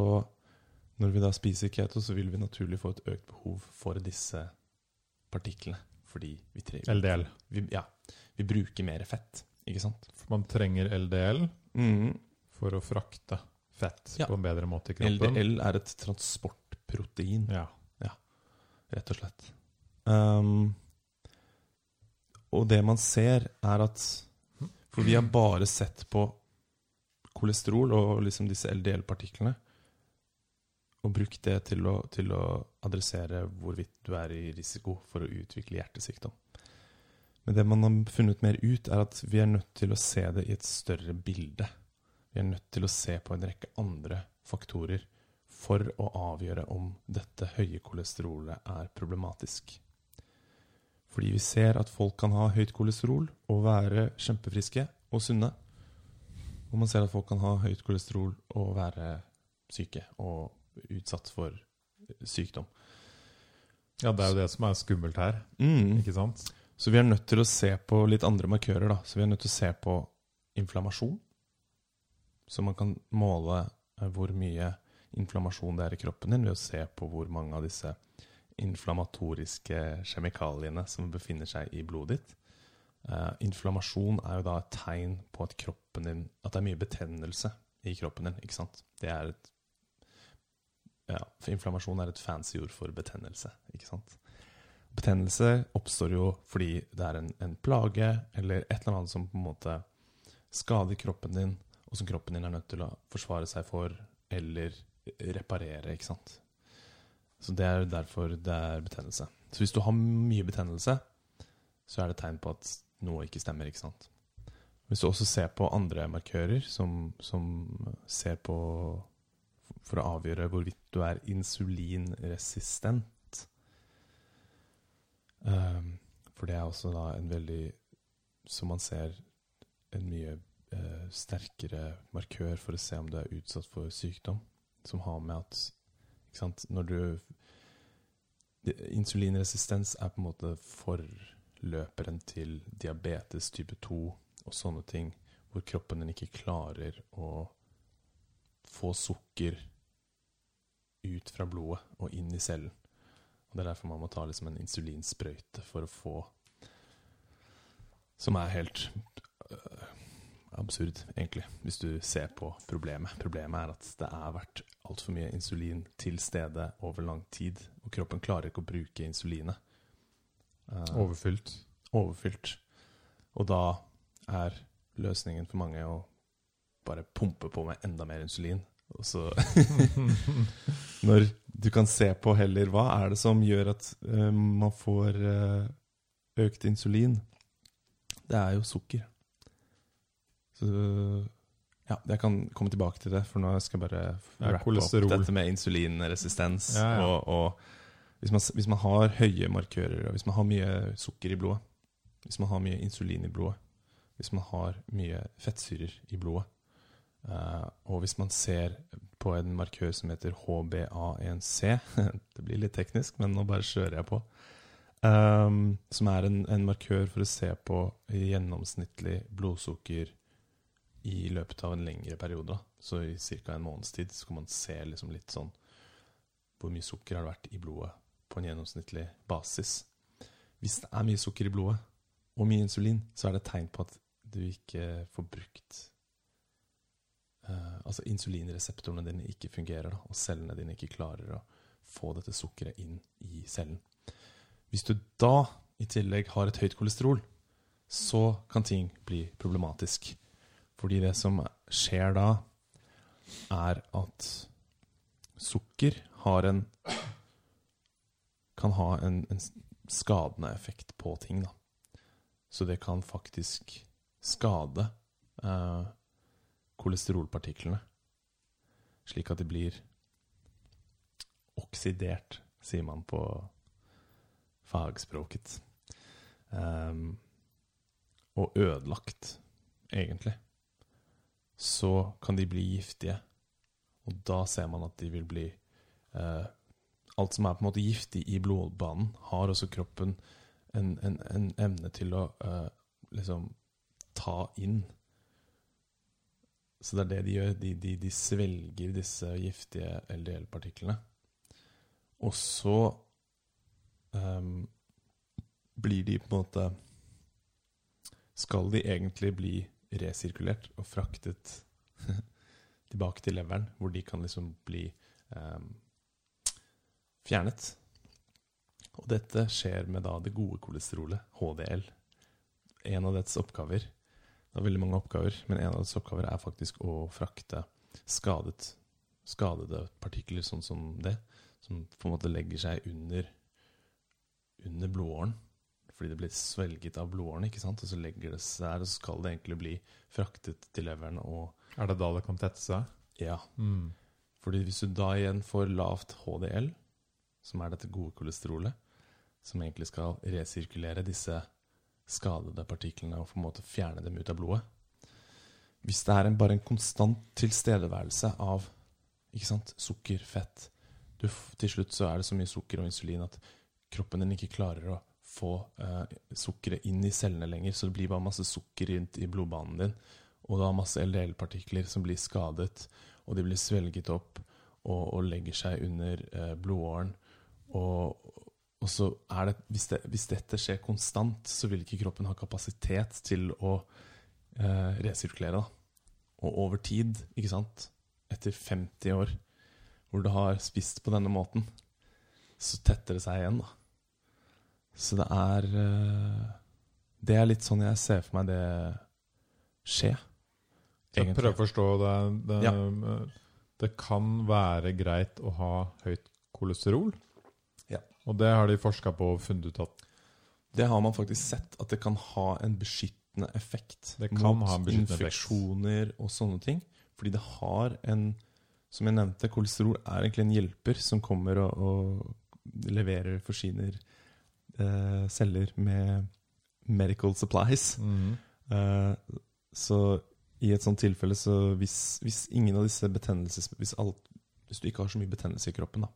når vi da spiser keto, så vil vi naturlig få et økt behov for disse partiklene. Fordi vi trenger LDL. Vi, ja, vi bruker mer fett, ikke sant? For man trenger LDL Mm. for å frakte fett Ja. på en bedre måte i kroppen. LDL er et transportprotein, Ja. rett og slett. Um, og det man ser, er at For vi har bare sett på kolesterol og liksom disse LDL-partiklene. Og brukt det til å, til å adressere hvorvidt du er i risiko for å utvikle hjertesykdom. Men det man har funnet mer ut, er at vi er nødt til å se det i et større bilde. Vi er nødt til å se på en rekke andre faktorer for å avgjøre om dette høye kolesterolet er problematisk. Fordi vi ser at folk kan ha høyt kolesterol og være kjempefriske og sunne. Og man ser at folk kan ha høyt kolesterol og være syke og utsatt for sykdom. ja, det er jo det som er skummelt her, Mm. ikke sant? Så vi er nødt til å se på litt andre markører. da. Så vi er nødt til å se på inflammasjon. Så man kan måle eh, hvor mye inflammasjon det er i kroppen din ved å se på hvor mange av disse inflammatoriske kjemikaliene som befinner seg i blodet ditt. Uh, inflammasjon er jo da et tegn på at din At det er mye betennelse i kroppen din. ikke sant? Det er et Ja, for inflammasjon er et fancy ord for betennelse. ikke sant? Betennelse oppstår jo fordi det er en, en plage eller et eller annet som på en måte skader kroppen din, og som kroppen din er nødt til å forsvare seg for eller reparere. ikke sant? Så Det er derfor det er betennelse. Så hvis du har mye betennelse, så er det tegn på at noe ikke stemmer. ikke sant? Hvis du også ser på andre markører som, som ser på For å avgjøre hvorvidt du er insulinresistent Um, for det er også da en veldig, som man ser, en mye eh, sterkere markør for å se om du er utsatt for sykdom, som har med at ikke sant, når du Insulinresistens er på en måte forløperen til diabetes type 2 og sånne ting, hvor kroppen din ikke klarer å få sukker ut fra blodet og inn i cellen. Og Det er derfor man må ta liksom en insulinsprøyte for å få Som er helt absurd, egentlig, hvis du ser på problemet. Problemet er at det har vært altfor mye insulin til stede over lang tid, og kroppen klarer ikke å bruke insulinet. Uh, Overfylt. overfylt. Og da er løsningen for mange å bare pumpe på med enda mer insulin. Og så Når du kan se på heller hva er det som gjør at uh, man får uh, økt insulin, det er jo sukker. Så ja, jeg kan komme tilbake til det, for nå skal jeg bare rappe opp dette med insulinresistens. Ja, ja. Og, og hvis, man, hvis man har høye markører, og hvis man har mye sukker i blodet, hvis man har mye insulin i blodet, hvis man har mye fettsyrer i blodet, uh, og hvis man ser på en markør som heter HBA1C Det blir litt teknisk, men nå bare kjører jeg på. Um, som er en, en markør for å se på gjennomsnittlig blodsukker i løpet av en lengre periode. Så i ca. en måneds tid så kan man se liksom litt sånn hvor mye sukker har det vært i blodet på en gjennomsnittlig basis. Hvis det er mye sukker i blodet og mye insulin, så er det et tegn på at du ikke får brukt uh, Altså insulinreseptorene dine ikke fungerer, da, og cellene dine ikke klarer å få dette sukkeret inn i cellen. Hvis du da i tillegg har et høyt kolesterol, så kan ting bli problematisk. Fordi det som skjer da, er at sukker har en Kan ha en, en skadende effekt på ting, da. Så det kan faktisk skade eh, kolesterolpartiklene. Slik at de blir oksidert, sier man på fagspråket. Um, og ødelagt, egentlig. Så kan de bli giftige. Og da ser man at de vil bli eh, Alt som er på en måte giftig i blodbanen, har også kroppen en, en, en evne til å eh, liksom ta inn. Så det er det de gjør. De, de, de svelger disse giftige LDL-partiklene. Og så um, blir de på en måte Skal de egentlig bli resirkulert og fraktet tilbake til leveren, hvor de kan liksom bli um, fjernet? Og dette skjer med da det gode kolesterolet, HDL. En av dets oppgaver Det er veldig mange oppgaver, men en av dets oppgaver er faktisk å frakte skadet, skadede partikler sånn som det, som på en måte legger seg under, under blodåren. Fordi det blir svelget av blodårene, ikke sant? og så legger det seg der, og så skal det egentlig bli fraktet til leveren. og Er det da det kan tette seg? ja, Mm. fordi hvis du da igjen får lavt HDL, som er dette gode kolesterolet, som egentlig skal resirkulere disse skadede partiklene og på en måte fjerne dem ut av blodet Hvis det er en, bare en konstant tilstedeværelse av ikke sant, sukker, fett du, Til slutt så er det så mye sukker og insulin at kroppen din ikke klarer å få eh, sukkeret inn i cellene lenger, så det blir bare masse sukker rundt i blodbanen din. Og du har masse LDL-partikler som blir skadet, og de blir svelget opp og, og legger seg under eh, blodåren. Og, og så er det hvis, det hvis dette skjer konstant, så vil ikke kroppen ha kapasitet til å eh, resirkulere. Da. Og over tid, ikke sant, etter 50 år hvor du har spist på denne måten, så tetter det seg igjen, da. Så det er eh, Det er litt sånn jeg ser for meg det skje. Jeg prøver å forstå det. Det, Ja. det kan være greit å ha høyt kolesterol. Ja. Og det har de forska på og funnet ut at Det har man faktisk sett, at det kan ha en beskyttende effekt Det kan mot beskyttende effekt. infeksjoner og sånne ting. Fordi det har en Som jeg nevnte, kolesterol er egentlig en hjelper som kommer og, og leverer, forsyner eh, celler med medical supplies. Eh, så i et sånt tilfelle, så hvis, hvis ingen av disse betennelses... Hvis, alt, hvis du ikke har så mye betennelse i kroppen, da,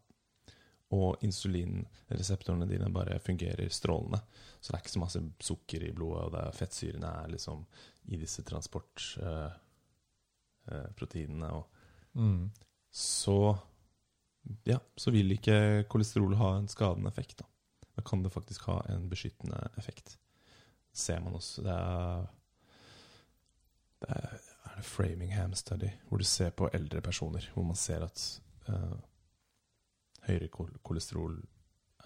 og insulinreseptorene dine bare fungerer strålende, så det er ikke så masse sukker i blodet, og det er fettsyrene er liksom i disse transportproteinene, og mm. så ja, så vil ikke kolesterol ha en skadende effekt. Da, da kan det faktisk ha en beskyttende effekt. Det ser man også. Det er, det er, er det Framingham Study, hvor du ser på eldre personer, hvor man ser at uh, høyere kol kolesterol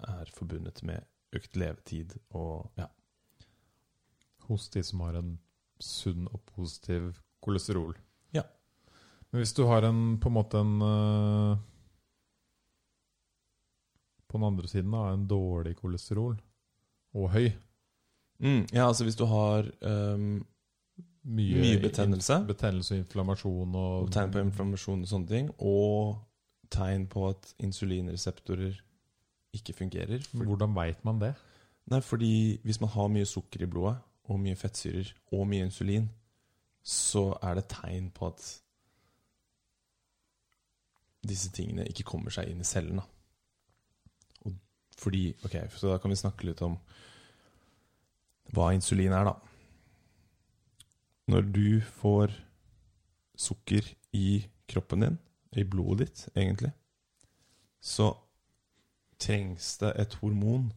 er forbundet med økt levetid og ja. hos de som har en sunn og positiv kolesterol. Ja. Men hvis du har en på en måte en øh, På den andre siden da, en dårlig kolesterol og høy Mm, ja, altså hvis du har um, Mye, Mye betennelse. betennelse og inflammasjon og tegn på inflammasjon og sånne ting, og tegn på at insulinreseptorer ikke fungerer. For, Hvordan veit man det? nei, fordi hvis man har mye sukker i blodet, og mye fettsyrer, og mye insulin, så er det tegn på at disse tingene ikke kommer seg inn i cellen. Da. Fordi, ok, Så da kan vi snakke litt om hva insulin er, da. Når du får sukker i kroppen din, i blodet ditt, egentlig, så trengs det et hormon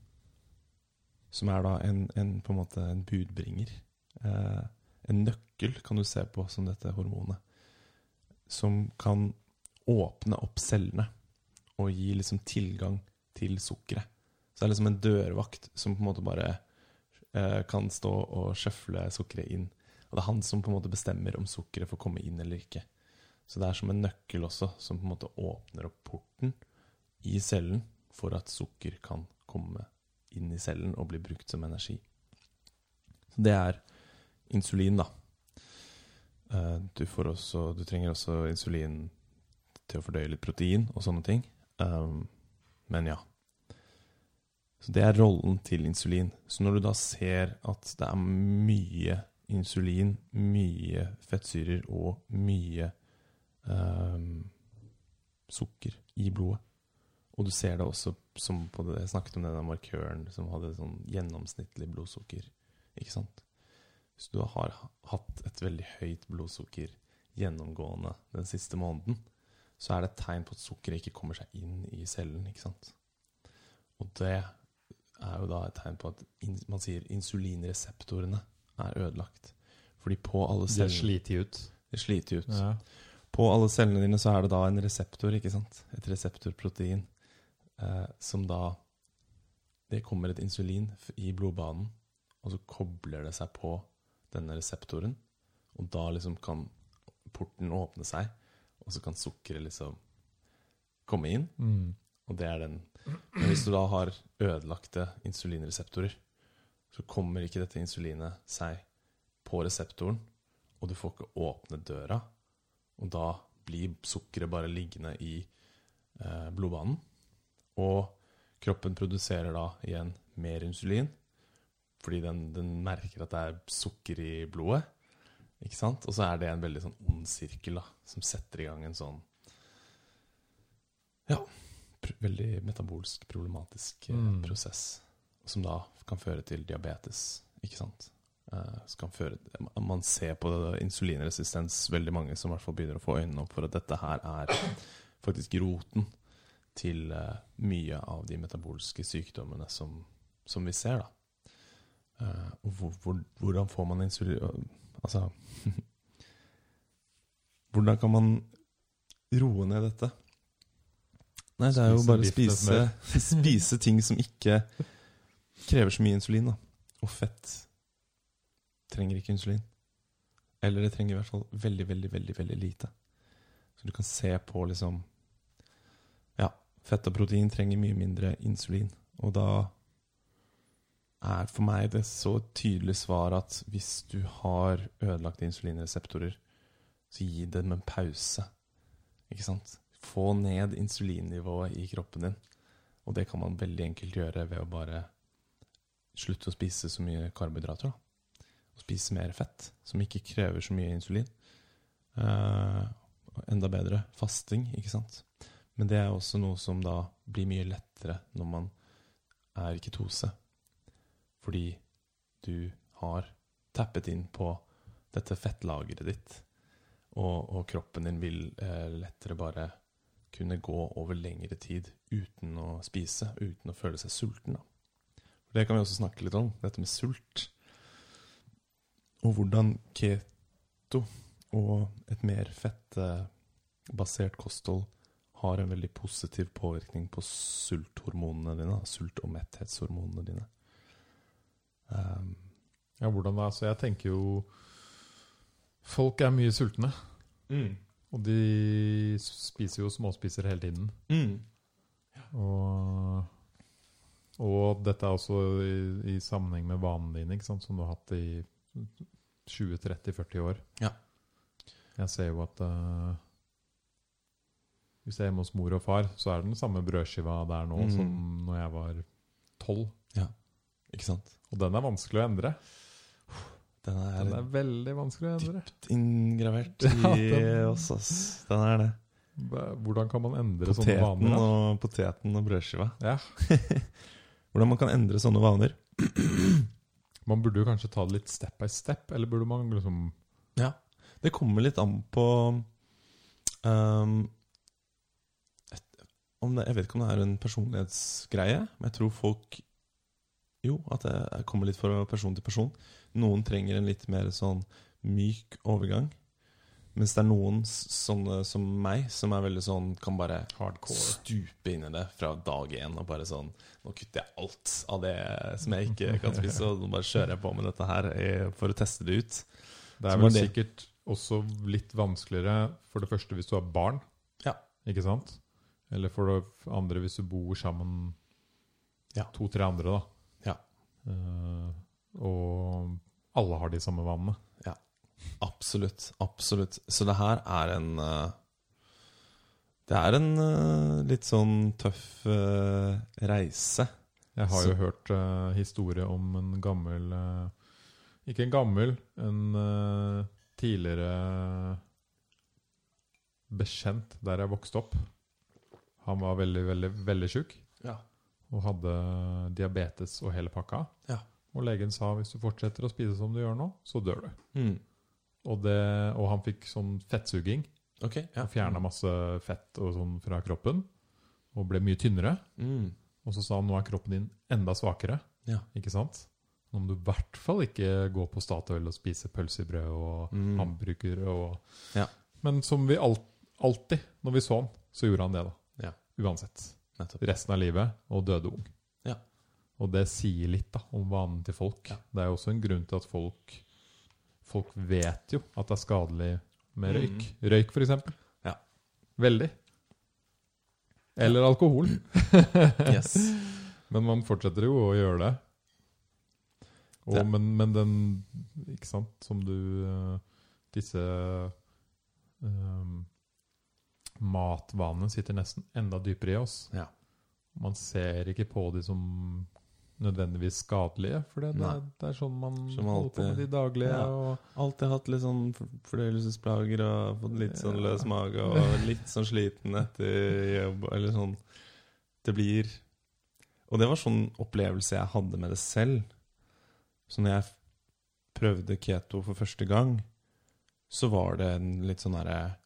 som er da en, en på en måte en budbringer. Eh, en nøkkel kan du se på som dette hormonet. Som kan åpne opp cellene og gi liksom tilgang til sukkeret. Så det er liksom en dørvakt som på en måte bare eh, kan stå og sjøfle sukkeret inn. Og det er han som på en måte bestemmer om sukkeret får komme inn eller ikke. Så det er som en nøkkel også, som på en måte åpner opp porten i cellen for at sukker kan komme inn i cellen og bli brukt som energi. Så det er insulin, da. Eh, Du, også, du trenger også insulin til å fordøye litt protein og sånne ting. Um, men ja. Så det er rollen til insulin. Så når du da ser at det er mye insulin, mye fettsyrer og mye um, sukker i blodet, og du ser det også som på det, Jeg snakket om denne markøren som hadde sånn gjennomsnittlig blodsukker. Ikke sant? Hvis du har hatt et veldig høyt blodsukker gjennomgående den siste måneden, så er det et tegn på at sukkeret ikke kommer seg inn i cellen. ikke sant? Og det er jo da et tegn på at in, man sier insulinreseptorene er ødelagt. Fordi på alle cellene Det sliter ut. Det sliter ut. Ja. På alle cellene dine så er det da en reseptor, ikke sant? Et reseptorprotein. Eh, som da Det kommer et insulin i blodbanen, og så kobler det seg på denne reseptoren. Og da liksom kan porten åpne seg, og så kan sukkeret liksom komme inn. Mm. Og det er den Men hvis du da har ødelagte insulinreseptorer, så kommer ikke dette insulinet seg på reseptoren, og du får ikke åpne døra. Og da blir sukkeret bare liggende i eh, blodbanen. Og kroppen produserer da igjen mer insulin, fordi den, den merker at det er sukker i blodet. Ikke sant? Og så er det en veldig sånn ond sirkel da, som setter i gang en sånn Ja, veldig metabolsk, problematisk eh, Mm. prosess. Som da kan føre til diabetes, ikke sant? Eh, kan føre, man ser på insulinresistens veldig mange som i hvert fall begynner å få øynene opp for at dette her er faktisk roten til eh, mye av de metabolske sykdommene som, som vi ser. da. Og hvor, hvor, hvordan får man insulin Altså Hvordan kan man roe ned dette? Nei, det er jo Spise bare å spise, spise ting som ikke krever så mye insulin. da. Og fett trenger ikke insulin. Eller det trenger i hvert fall veldig, veldig, veldig, veldig lite. Så du kan se på liksom Ja, fett og protein trenger mye mindre insulin. Og da er for meg det så tydelig svar at hvis du har ødelagte insulinreseptorer, så gi dem en pause. Ikke sant? Få ned insulinnivået i kroppen din. Og det kan man veldig enkelt gjøre ved å bare slutte å spise så mye karbohydrater. da. Og spise mer fett, som ikke krever så mye insulin. Uh, enda bedre fasting, ikke sant. Men det er også noe som da blir mye lettere når man er i ketose. Fordi du har tappet inn på dette fettlageret ditt. Og, og kroppen din vil uh, lettere bare kunne gå over lengre tid uten å spise, uten å føle seg sulten. Da. Det kan vi også snakke litt om, dette med sult. Og hvordan keto og et mer fettbasert kosthold har en veldig positiv påvirkning på sulthormonene dine. Sult- og metthetshormonene dine. Um, ja, hvordan da? Så jeg tenker jo Folk er mye sultne. mm, Og de spiser jo småspiser hele tiden. mm, Og, og dette er også i, i sammenheng med vanene dine, som du har hatt i 20-30-40 år. Ja. Jeg ser jo at uh, hvis jeg er hjemme hos mor og far, så er det den samme brødskiva der nå Mm. som når jeg var tolv. Ikke sant? Og den er vanskelig å endre. Den er, Den er veldig vanskelig å endre. dypt inngravert Ja, i den- oss, ass. Den er det. Hvordan kan man endre sånne vaner? og, poteten og brødskiva. Ja. Hvordan man kan endre sånne vaner. Man burde jo kanskje ta det litt step by step, eller burde man liksom Det Det kommer litt an på um, et, om det, Jeg vet ikke om det er en personlighetsgreie, men jeg tror folk Jo, at det kommer litt fra person til person. Noen trenger en litt mer sånn myk overgang. Mens det er noen sånne som meg, som er veldig sånn Kan bare Hardcore. stupe inn i det fra dag én og bare sånn Nå kutter jeg alt av det som jeg ikke kan spise, og nå bare kjører jeg på med dette her eh, for å teste det ut. Det er vel det- sikkert også litt vanskeligere for det første hvis du har barn. Ja. Ikke sant? Eller for det andre hvis du bor sammen Ja. to-tre andre, da. Ja. Uh, og alle har de samme vanene. Absolutt. Absolutt. Så det her er en eh, Det er en eh, litt sånn tøff eh, reise. Jeg har Så- jo hørt historie om en gammel Ikke en gammel, en tidligere bekjent der jeg vokste opp. Han var veldig, veldig, veldig sjuk. Ja. og hadde diabetes og hele pakka. Ja. Og legen sa hvis du fortsetter å spise som du gjør nå, så dør du. Mm. Og, det, og han fikk sånn fettsuging. Okay, Ja. Fjerna masse fett sånn fra kroppen. Og ble mye tynnere. Mm. Og så sa han nå er kroppen din enda svakere. Ja. Ikke sant? Nå må du i hvert fall ikke gå på Statoil og spise pølsebrød brød og Mm. hamburger. Og... Ja. Men som vi alt, alltid, når vi så han, så gjorde han det, da. Ja. Uansett. Nettopp. Resten av livet, og døde ung. Og det sier litt da, om vanen til folk. Ja. Det er jo også en grunn til at folk Folk vet jo at det er skadelig med røyk. Røyk, for eksempel. Ja. Veldig. Eller alkohol. Yes. Men man fortsetter jo å gjøre det. Og, ja. men, men den Ikke sant, som du eh, Disse um, matvanene sitter nesten enda dypere i oss. Ja. Man ser ikke på de som nødvendigvis skadelige, for det, det, er, det er sånn man Som holder på med alltid. de daglige. Ja. Og, Alltid hatt litt sånn for- fordøyelsesplager og fått litt sånn løs mage og litt sånn sliten etter jobb, eller sånn. Det blir Og det var sånn opplevelse jeg hadde med det selv. Så når jeg prøvde keto for første gang, så var det en litt sånn herre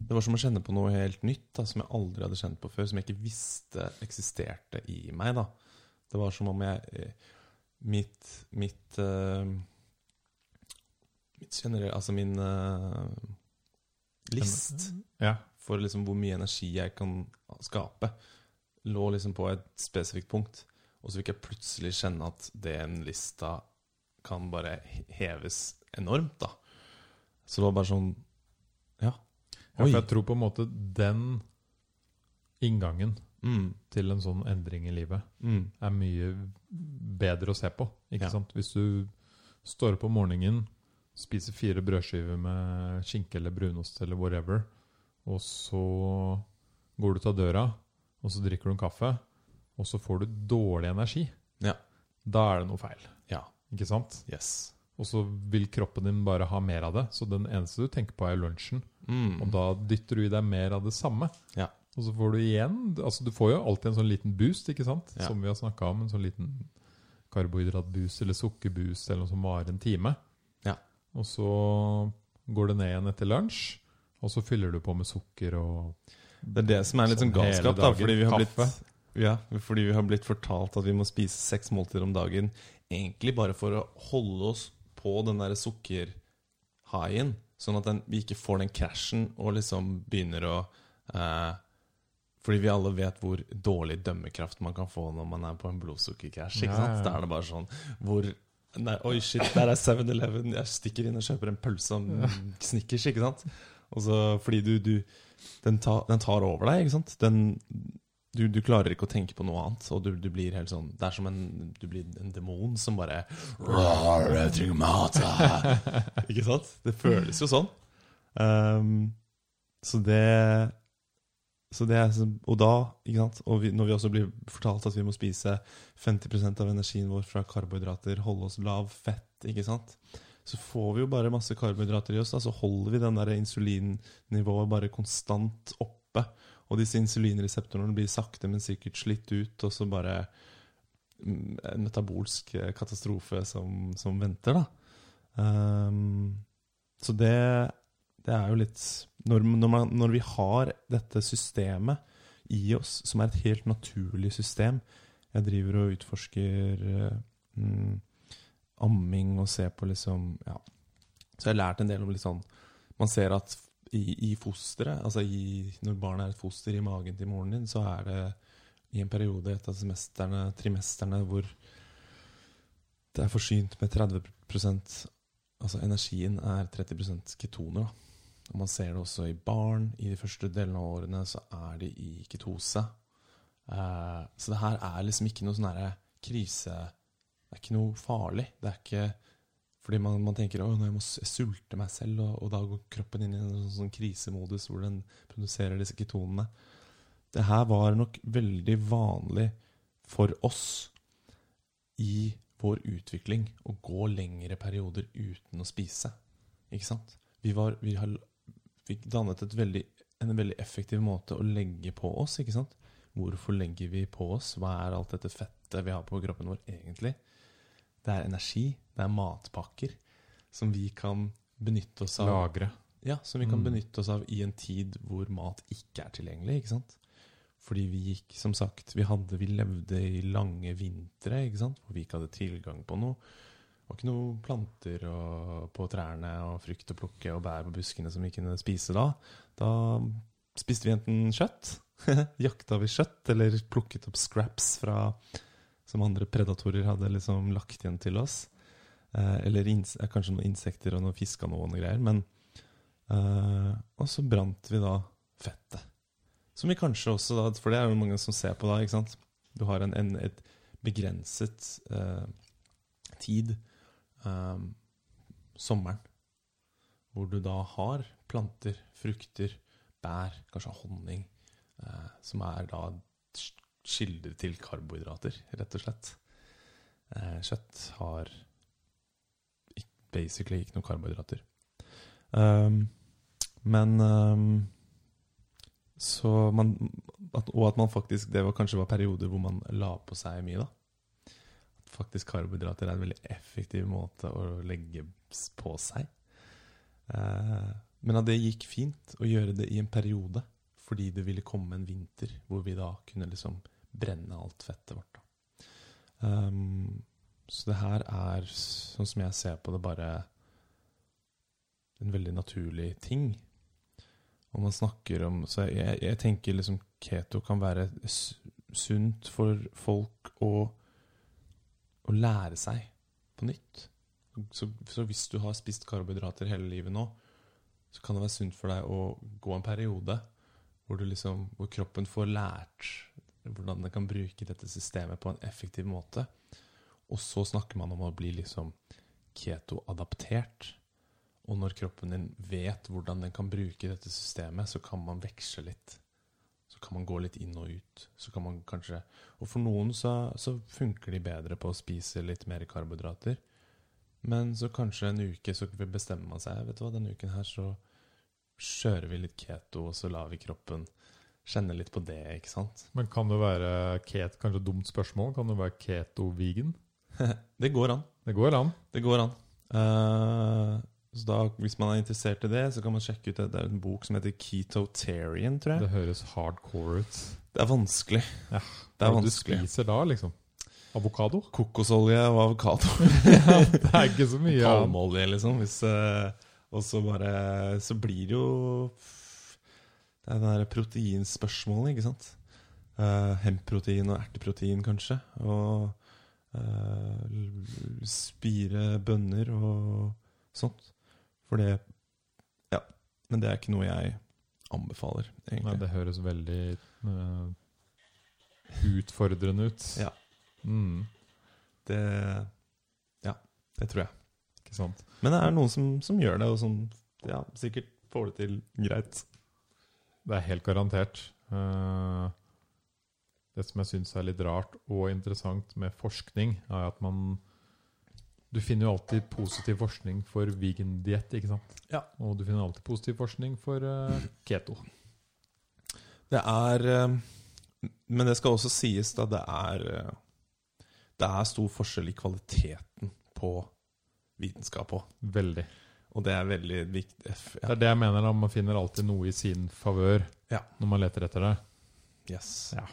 Det var som å kjenne på noe helt nytt da, som jeg aldri hadde kjent på før, som jeg ikke visste eksisterte i meg. da. Det var som om jeg eh, Mitt, mitt eh, Mitt generelle Altså min eh, list ja. for liksom hvor mye energi jeg kan skape, lå liksom på et spesifikt punkt. Og så fikk jeg plutselig kjenne at den lista kan bare heves enormt, da. Så det var bare sånn Ja. ja, for jeg tror på en måte den inngangen Mm, til en sånn endring i livet mm, er mye bedre å se på. Ikke Ja. sant? Hvis du står opp om morgenen, spiser fire brødskiver med skinke eller brunost eller whatever, og så går du ut av døra, og så drikker du en kaffe, og så får du dårlig energi, Ja. da er det noe feil. Ja. Ikke sant? Yes. Og så vil kroppen din bare ha mer av det, så den eneste du tenker på, er lunsjen. Mm. Og da dytter du i deg mer av det samme. Ja. Og så får du igjen Altså du får jo alltid en sånn liten boost, ikke sant? Ja. Som vi har snakka om. En sånn liten karbohydratboost eller sukkerboost eller noe som varer en time. Ja. Og så går det ned igjen etter lunsj, og så fyller du på med sukker og Det er det som er litt sånn Sånn galskap, da. Fordi vi, har blitt, ja, fordi vi har blitt fortalt at vi må spise seks måltider om dagen. Egentlig bare for å holde oss på den der sukkerhaien. Sånn at den, vi ikke får den krasjen og liksom begynner å eh, Fordi vi alle vet hvor dårlig dømmekraft man kan få når man er på en blodsukkerkrasj. Ikke sant? Da er det bare sånn hvor Nei, oi, shit, der er 7-Eleven. Jeg stikker inn og kjøper en pølse og Snickers, ikke sant? Og så fordi du, du den, tar, den tar over deg, ikke sant? Den, du, du klarer ikke å tenke på noe annet, og du, du blir helt sånn Det er som en, du blir en demon som bare «Rar, Jeg trenger mat! ah!» Ikke sant? Det føles jo sånn. Um, så det er, og da? Og vi, når vi også blir fortalt at vi må spise 50% av energien vår fra karbohydrater, holde oss lav fett, ikke sant? Så får vi jo bare masse karbohydrater i oss, da, så holder vi den der insulinnivået bare konstant oppe. Og disse insulinreseptorene blir sakte, men sikkert slitt ut, og så bare mm, en metabolsk eh, katastrofe som, som venter, da. Um, Så det, det er jo litt når, når, man, når vi har dette systemet i oss, som er et helt naturlig system Jeg driver og utforsker eh, mm, amming og ser på liksom Ja. Så jeg har lært en del om litt sånn Man ser at i, i fosteret, altså i, når barnet er et foster i magen til moren din, så er det i en periode et av semesterne, trimesterne hvor det er forsynt med 30% Altså energien er 30% ketoner. da. Og Man ser det også i barn. I de første delene av årene så er de i ketose. Eh, så det her er liksom ikke noe sånn herre krise Det er ikke noe farlig. Det er ikke fordi man, man tenker at jeg må sulte meg selv, og, og da går kroppen inn i en sånn, sånn krisemodus hvor den produserer disse ketonene. Det her var nok veldig vanlig for oss i vår utvikling å gå lengre perioder uten å spise. Ikke sant? Vi, var, vi har vi dannet et veldig, en veldig effektiv måte å legge på oss. ikke sant? Hvorfor legger vi på oss? Hva er alt dette fettet vi har på kroppen vår egentlig? Det er energi, det er matpakker som vi kan benytte oss av. Lagre. Ja, som vi kan Mm. benytte oss av i en tid hvor mat ikke er tilgjengelig. ikke sant? Fordi vi gikk, som sagt, vi, hadde, vi levde i lange vintre ikke sant? hvor vi ikke hadde tilgang på noe. Det var ikke noe planter på trærne og frukt å plukke og bær på buskene som vi kunne spise da. Da spiste vi enten kjøtt, jakta vi kjøtt, eller plukket opp scraps fra, som andre predatorer hadde liksom lagt igjen til oss. Eh, eller kanskje noen insekter og noen fisk og noen greier. Men eh, Og så brant vi da fettet. Som vi kanskje også da For det er jo mange som ser på da, ikke sant. Du har en, en et begrenset eh, tid, eh, sommeren, hvor du da har planter, frukter, bær, kanskje honning, eh, som er da kilder til karbohydrater, rett og slett. Eh, kjøtt har basically ikke noen karbohydrater. Um, men um, så man at, Og at man faktisk Det var kanskje var perioder hvor man la på seg mye, da. Faktisk karbohydrater er en veldig effektiv måte å legge på seg. Eh, men at det gikk fint å gjøre det i en periode, fordi det ville komme en vinter hvor vi da kunne liksom brenne alt fettet vårt. Um, så det her er, sånn som jeg ser på det, bare en veldig naturlig ting. Og man snakker om Så jeg, jeg tenker liksom keto kan være sunt for folk å, å lære seg på nytt. Så, så hvis du har spist karbohydrater hele livet nå, så kan det være sunt for deg å gå en periode hvor, liksom, hvor kroppen får lært hvordan den kan bruke dette systemet på en effektiv måte. Og så snakker man om å bli liksom keto-adaptert. Og når kroppen din vet hvordan den kan bruke dette systemet, så kan man veksle litt. Så kan man gå litt inn og ut. Så kan man kanskje Og for noen så, så funker de bedre på å spise litt mer karbohydrater. Men så kanskje en uke så bestemmer man seg Vet du hva, denne uken her så kjører vi litt keto, og så lar vi kroppen kjenne litt på det, ikke sant? Men kan det være ket, kanskje et dumt spørsmål, kan det være keto-vegan? Det går an. Det går an. Det går an. Eh, så da, hvis man er interessert i det, så kan man sjekke ut det. Det er en bok som heter Ketotarian, tror jeg. Det høres hardcore ut. Det er vanskelig. Ja, Det er Hva du vanskelig. spiser da, liksom? Avokado? Kokosolje og avokado. det er ikke så mye. Palmeolje, liksom. Hvis, eh, og så bare Så blir det jo Det er det der proteinspørsmålet, ikke sant? Uh, Hemprotein og erteprotein, kanskje. Og uh, spire bønner og sånt. For det Ja. Men det er ikke noe jeg anbefaler, egentlig. Nei, det høres veldig uh, utfordrende ut. Ja. Mm, Det Ja, det tror jeg. ikke sant? Men det er noen som, som gjør det, og som ja, sikkert får det til greit. Det er helt garantert. Uh, det som jeg syns er litt rart og interessant med forskning, er at man Du finner jo alltid positiv forskning for vegan-diett, ikke sant? Ja. Og du finner alltid positiv forskning for uh, keto. Det er eh, Men det skal også sies da det er eh, Det er stor forskjell i kvaliteten på vitenskap òg. Veldig. Og det er veldig viktig. Ja. Det er det jeg mener, da. Man finner alltid noe i sin favør Ja. når man leter etter det. Yes. Ja.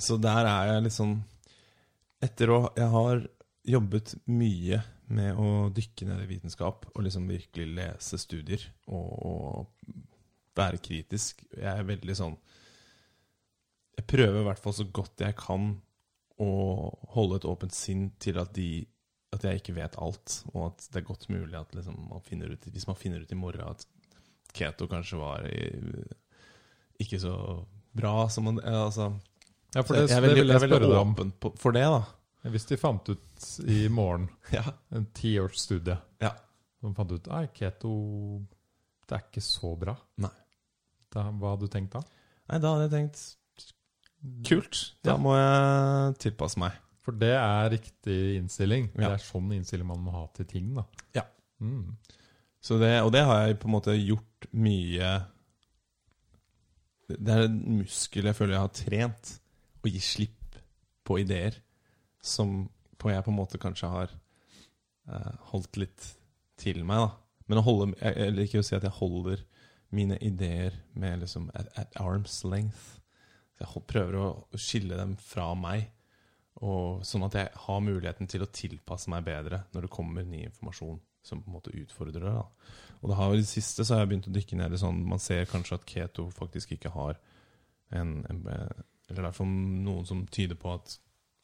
Så der er jeg litt sånn Etter å Jeg har jobbet mye med å dykke ned i vitenskap og liksom virkelig lese studier og, og være kritisk. Jeg er veldig sånn Jeg prøver i hvert fall så godt jeg kan å holde et åpent sinn til at de at jeg ikke vet alt, og at det er godt mulig at liksom man finner ut, hvis man finner ut i morgen at keto kanskje var i, ikke så bra som man altså, Ja, for det, jeg vil jeg jeg er veldig åpen på, for det, da. Hvis de fant ut i morgen, Ja. en tiårsstudie, Ja. som fant ut at keto det er ikke så bra, Nei. da, hva hadde du tenkt da? Nei, da hadde jeg tenkt kult. Da Ja. må jeg tilpasse meg. For det er riktig innstilling. Ja. Det er sånn innstilling man må ha til ting. da. Ja. Mm. Så det, og det har jeg på en måte gjort mye Det er en muskel jeg føler jeg har trent. Å gi slipp på ideer som jeg på en måte kanskje har uh, holdt litt til meg. da Men holde Jeg jeg liker å si at jeg holder mine ideer med liksom at, at arm's length. Så jeg prøver å skille dem fra meg. Og sånn at jeg har muligheten til å tilpasse meg bedre når det kommer ny informasjon som på en måte utfordrer det. da. Og det har, I det siste så har jeg begynt å dykke ned i sånn Man ser kanskje at keto faktisk ikke har en, en Eller det er noen som tyder på at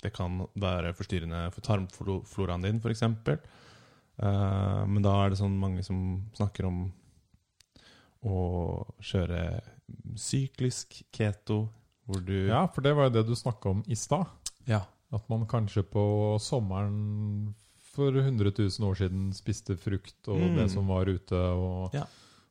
det kan være forstyrrende for tarmfloraen din, f.eks. Uh, men da er det sånn mange som snakker om å kjøre syklisk keto, hvor du Ja, for det var jo det du snakka om i stad. ja. At man kanskje på sommeren for 100 000 år siden spiste frukt og Mm. det som var ute, og, Ja.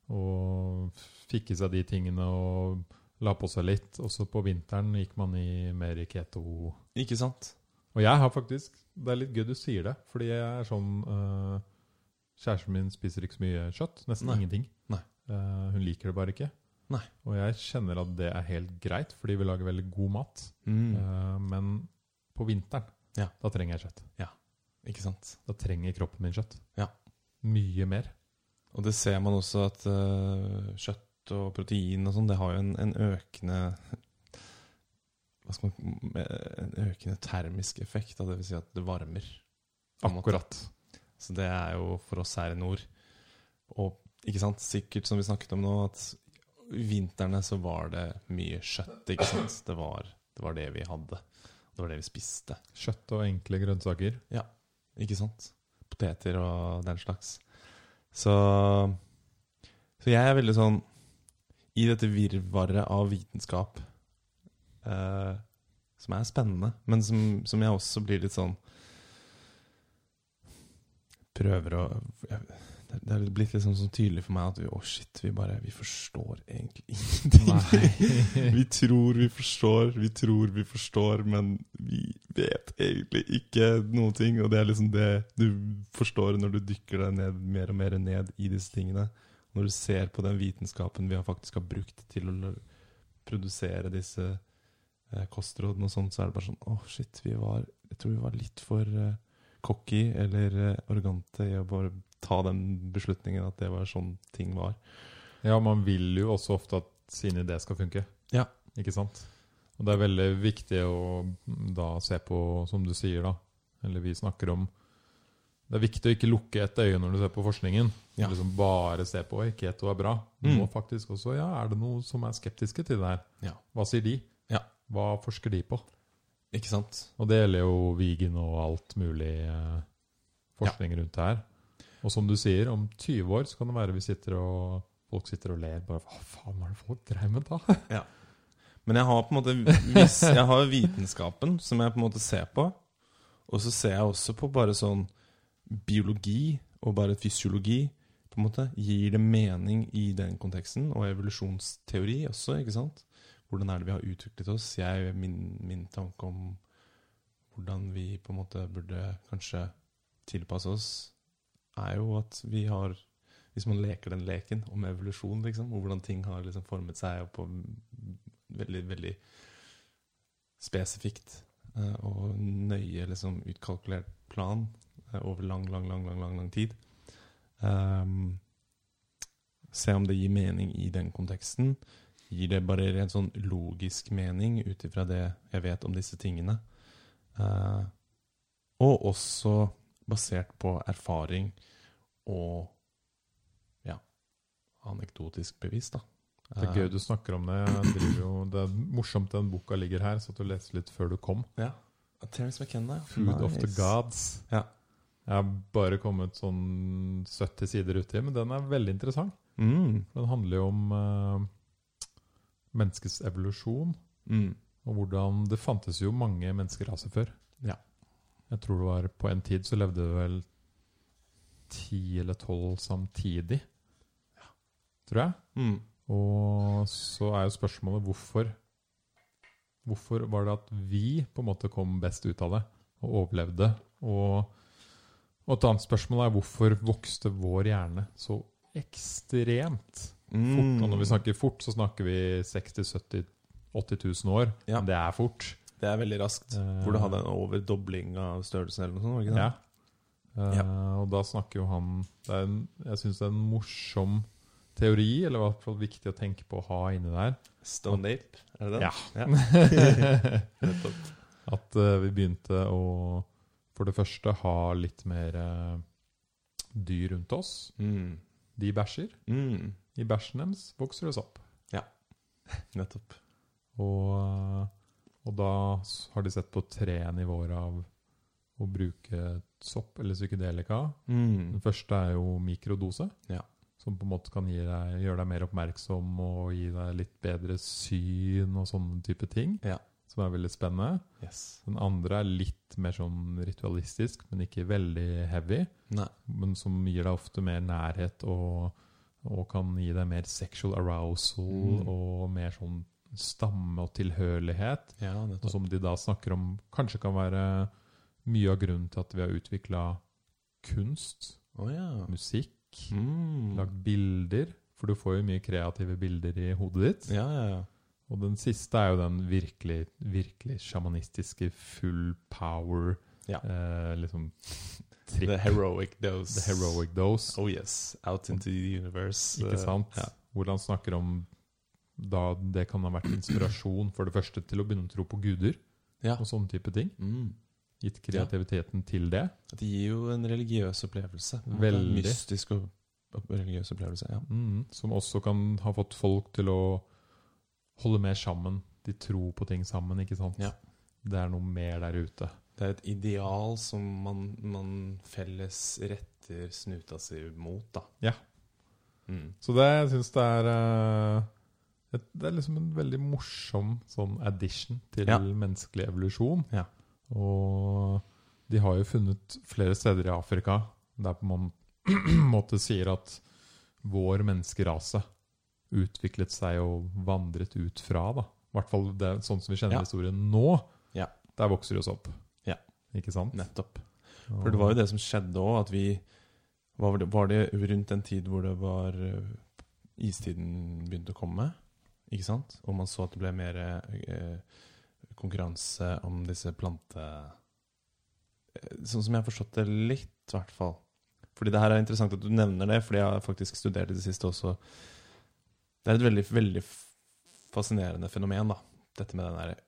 og fikk i seg de tingene og la på seg litt. Og så på vinteren gikk man i mer i keto. Ikke sant? Og jeg har faktisk Det er litt gøy du sier det, fordi jeg er sånn uh, Kjæresten min spiser ikke så mye kjøtt. Nesten Nei. ingenting. Nei. Uh, hun liker det bare ikke. Nei. Og jeg kjenner at det er helt greit, fordi vi lager veldig god mat. Mm. Uh, men på vinteren, Ja. da trenger jeg kjøtt. Ja, Ikke sant? Da trenger kroppen min kjøtt. Ja. Mye mer. Og det ser man også at uh, kjøtt og protein og sånn, det har jo en, en økende En økende termisk effekt. dvs. det vil si at det varmer. Akkurat. Så det er jo for oss her i nord. Og ikke sant, sikkert som vi snakket om nå, at i vintrene så var det mye kjøtt. ikke sant? Det var det, var det vi hadde. Det var det vi spiste. Kjøtt og enkle grønnsaker. Ja, Ikke sant? Poteter og den slags. Så, så jeg er veldig sånn I dette virvaret av vitenskap eh, som er spennende, men som, som jeg også blir litt sånn Prøver å det, er blitt liksom sånn tydelig for meg at vi, å shit, vi bare Vi forstår egentlig ingenting. Vi tror vi forstår, vi tror vi forstår, men vi vet egentlig ikke noen ting. Og det er liksom det du forstår når du dykker deg ned, mer og mer ned i disse tingene. Når du ser på den vitenskapen vi faktisk har brukt til å produsere disse eh, kostrådene sånt, sånn, så er det bare sånn Å, shit, vi var Jeg tror vi var litt for uh, cocky eller uh, arrogante i å bare ta den beslutningen at det var sånn ting var. Ja, man vil jo også ofte at sin idé skal funke. Ja. Ikke sant? Og det er veldig viktig å mm, da se på, som du sier, da, eller vi snakker om Det er viktig å ikke lukke et øye når du ser på forskningen. Ja. Liksom bare se på Oi, keto er bra. Du Mm. må faktisk også Ja, er det noe som er skeptiske til det her? Ja. Hva sier de? Ja. Hva forsker de på? Ikke sant? Og det gjelder jo vegan og alt mulig forskning forskning rundt det her. Og som du sier, om 20 år så kan det være vi sitter og folk sitter og ler. Bare, Hva faen var det folk dreiv med da? Ja. Men jeg har på en måte hvis Jeg har vitenskapen som jeg på en måte ser på. Og så ser jeg også på bare sånn biologi og bare fysiologi. På en måte Gir det mening i den konteksten? Og evolusjonsteori også, ikke sant? Hvordan er det vi har utviklet oss? Jeg, min, min tanke om hvordan vi på en måte burde kanskje tilpasse oss, er jo at vi har Hvis man leker den leken om evolusjon, liksom, og hvordan ting har liksom formet seg på veldig, veldig spesifikt eh, og nøye liksom utkalkulert plan eh, over lang, lang, lang, lang, lang, lang tid, um, se om det gir mening i den konteksten. Gir det bare en sånn logisk mening ut ifra det jeg vet om disse tingene? Uh, og også basert på erfaring og ja, anekdotisk bevis, da. Det er gøy du snakker om det. Jeg jo, det er morsomt den boka ligger her, så at du leser litt før du kom. Ja. Terence McKenna. Food of the Gods. Ja. Jeg har bare kommet sånn 70 sider uti, men den er veldig interessant. Mm. Den handler jo om eh, menneskets evolusjon, Mm. og hvordan Det fantes jo mange menneskeraser før. Ja. Jeg tror det var På en tid så levde det vel ti eller tolv samtidig. Ja. Tror jeg. Mm. Og så er jo spørsmålet hvorfor Hvorfor var det at vi på en måte kom best ut av det og overlevde? Og, og et annet spørsmål er hvorfor vokste vår hjerne så ekstremt fort? Og når vi snakker fort, så snakker vi 60 70 80 000 år. Ja. Det er fort. Det er veldig raskt. Eh, Hvor du hadde en overdobling av størrelsen eller noe sånt? Ja. det? Eh, Og da snakker jo han det er en, Jeg syns det er en morsom teori, eller i hvert fall viktig å tenke på å ha inni der. Stone Ape, er det det? Ja. ja. At uh, vi begynte å for det første ha litt mer dyr rundt oss. Mm. De bæsjer. Mm. I bæsjen deres vokser det sopp. Ja, Nettopp. Og, og da har de sett på tre nivåer av å bruke sopp eller psykedelika. Mm. Den første er jo mikrodose. Ja. Som på en måte kan deg, gjøre deg mer oppmerksom og gi deg litt bedre syn og sånne type ting. Ja. Som er veldig spennende. Yes. Den andre er litt mer sånn ritualistisk, men ikke veldig heavy. Nei. Men som gir deg ofte mer nærhet og, og kan gi deg mer sexual arousal Mm. og mer sånn stamme og tilhørighet. Ja, Og som de da snakker om kanskje kan være mye av grunnen til at vi har utvikla kunst, oh, ja. musikk, Mm. lagd bilder. For du får jo mye kreative bilder i hodet ditt. Ja, ja, ja. Og den siste er jo den virkelig, virkelig sjamanistiske full power Ja. eh, liksom The heroic dose. The heroic dose. Oh yes. Out into the universe. Ikke sant? Ja. Hvor han snakker om da det kan ha vært inspirasjon for det første til å begynne å tro på guder ja. og sånne type ting. Mm. Gitt kreativiteten til det. Det gir jo en religiøs opplevelse. Veldig. en Mystisk og religiøs opplevelse. Ja. Mm, som også kan ha fått folk til å holde mer sammen. De tror på ting sammen, ikke sant? Ja. Det er noe mer der ute. Det er et ideal som man, man felles retter snuta si mot, da. Ja. Mm. Så det jeg syns det er et, Det er liksom en veldig morsom sånn addition til Ja. menneskelig evolusjon. Ja. Og de har jo funnet flere steder i Afrika der på en måte sier at vår menneskerase utviklet seg og vandret ut fra. da. I hvert fall det, sånn som vi kjenner Ja. historien nå. Ja. Der vokser det oss opp. Ikke sant? Nettopp. For det var jo det som skjedde òg, at vi var det, var det rundt en tid hvor det var eh, Istiden begynte å komme, ikke sant? Og man så at det ble mer eh, konkurranse om disse plante... eh, Sånn som jeg har forstått det litt, i hvert fall. Fordi det her er interessant at du nevner det, fordi jeg har faktisk studert i det siste også. Det er et veldig, veldig fascinerende fenomen, da. Dette med den der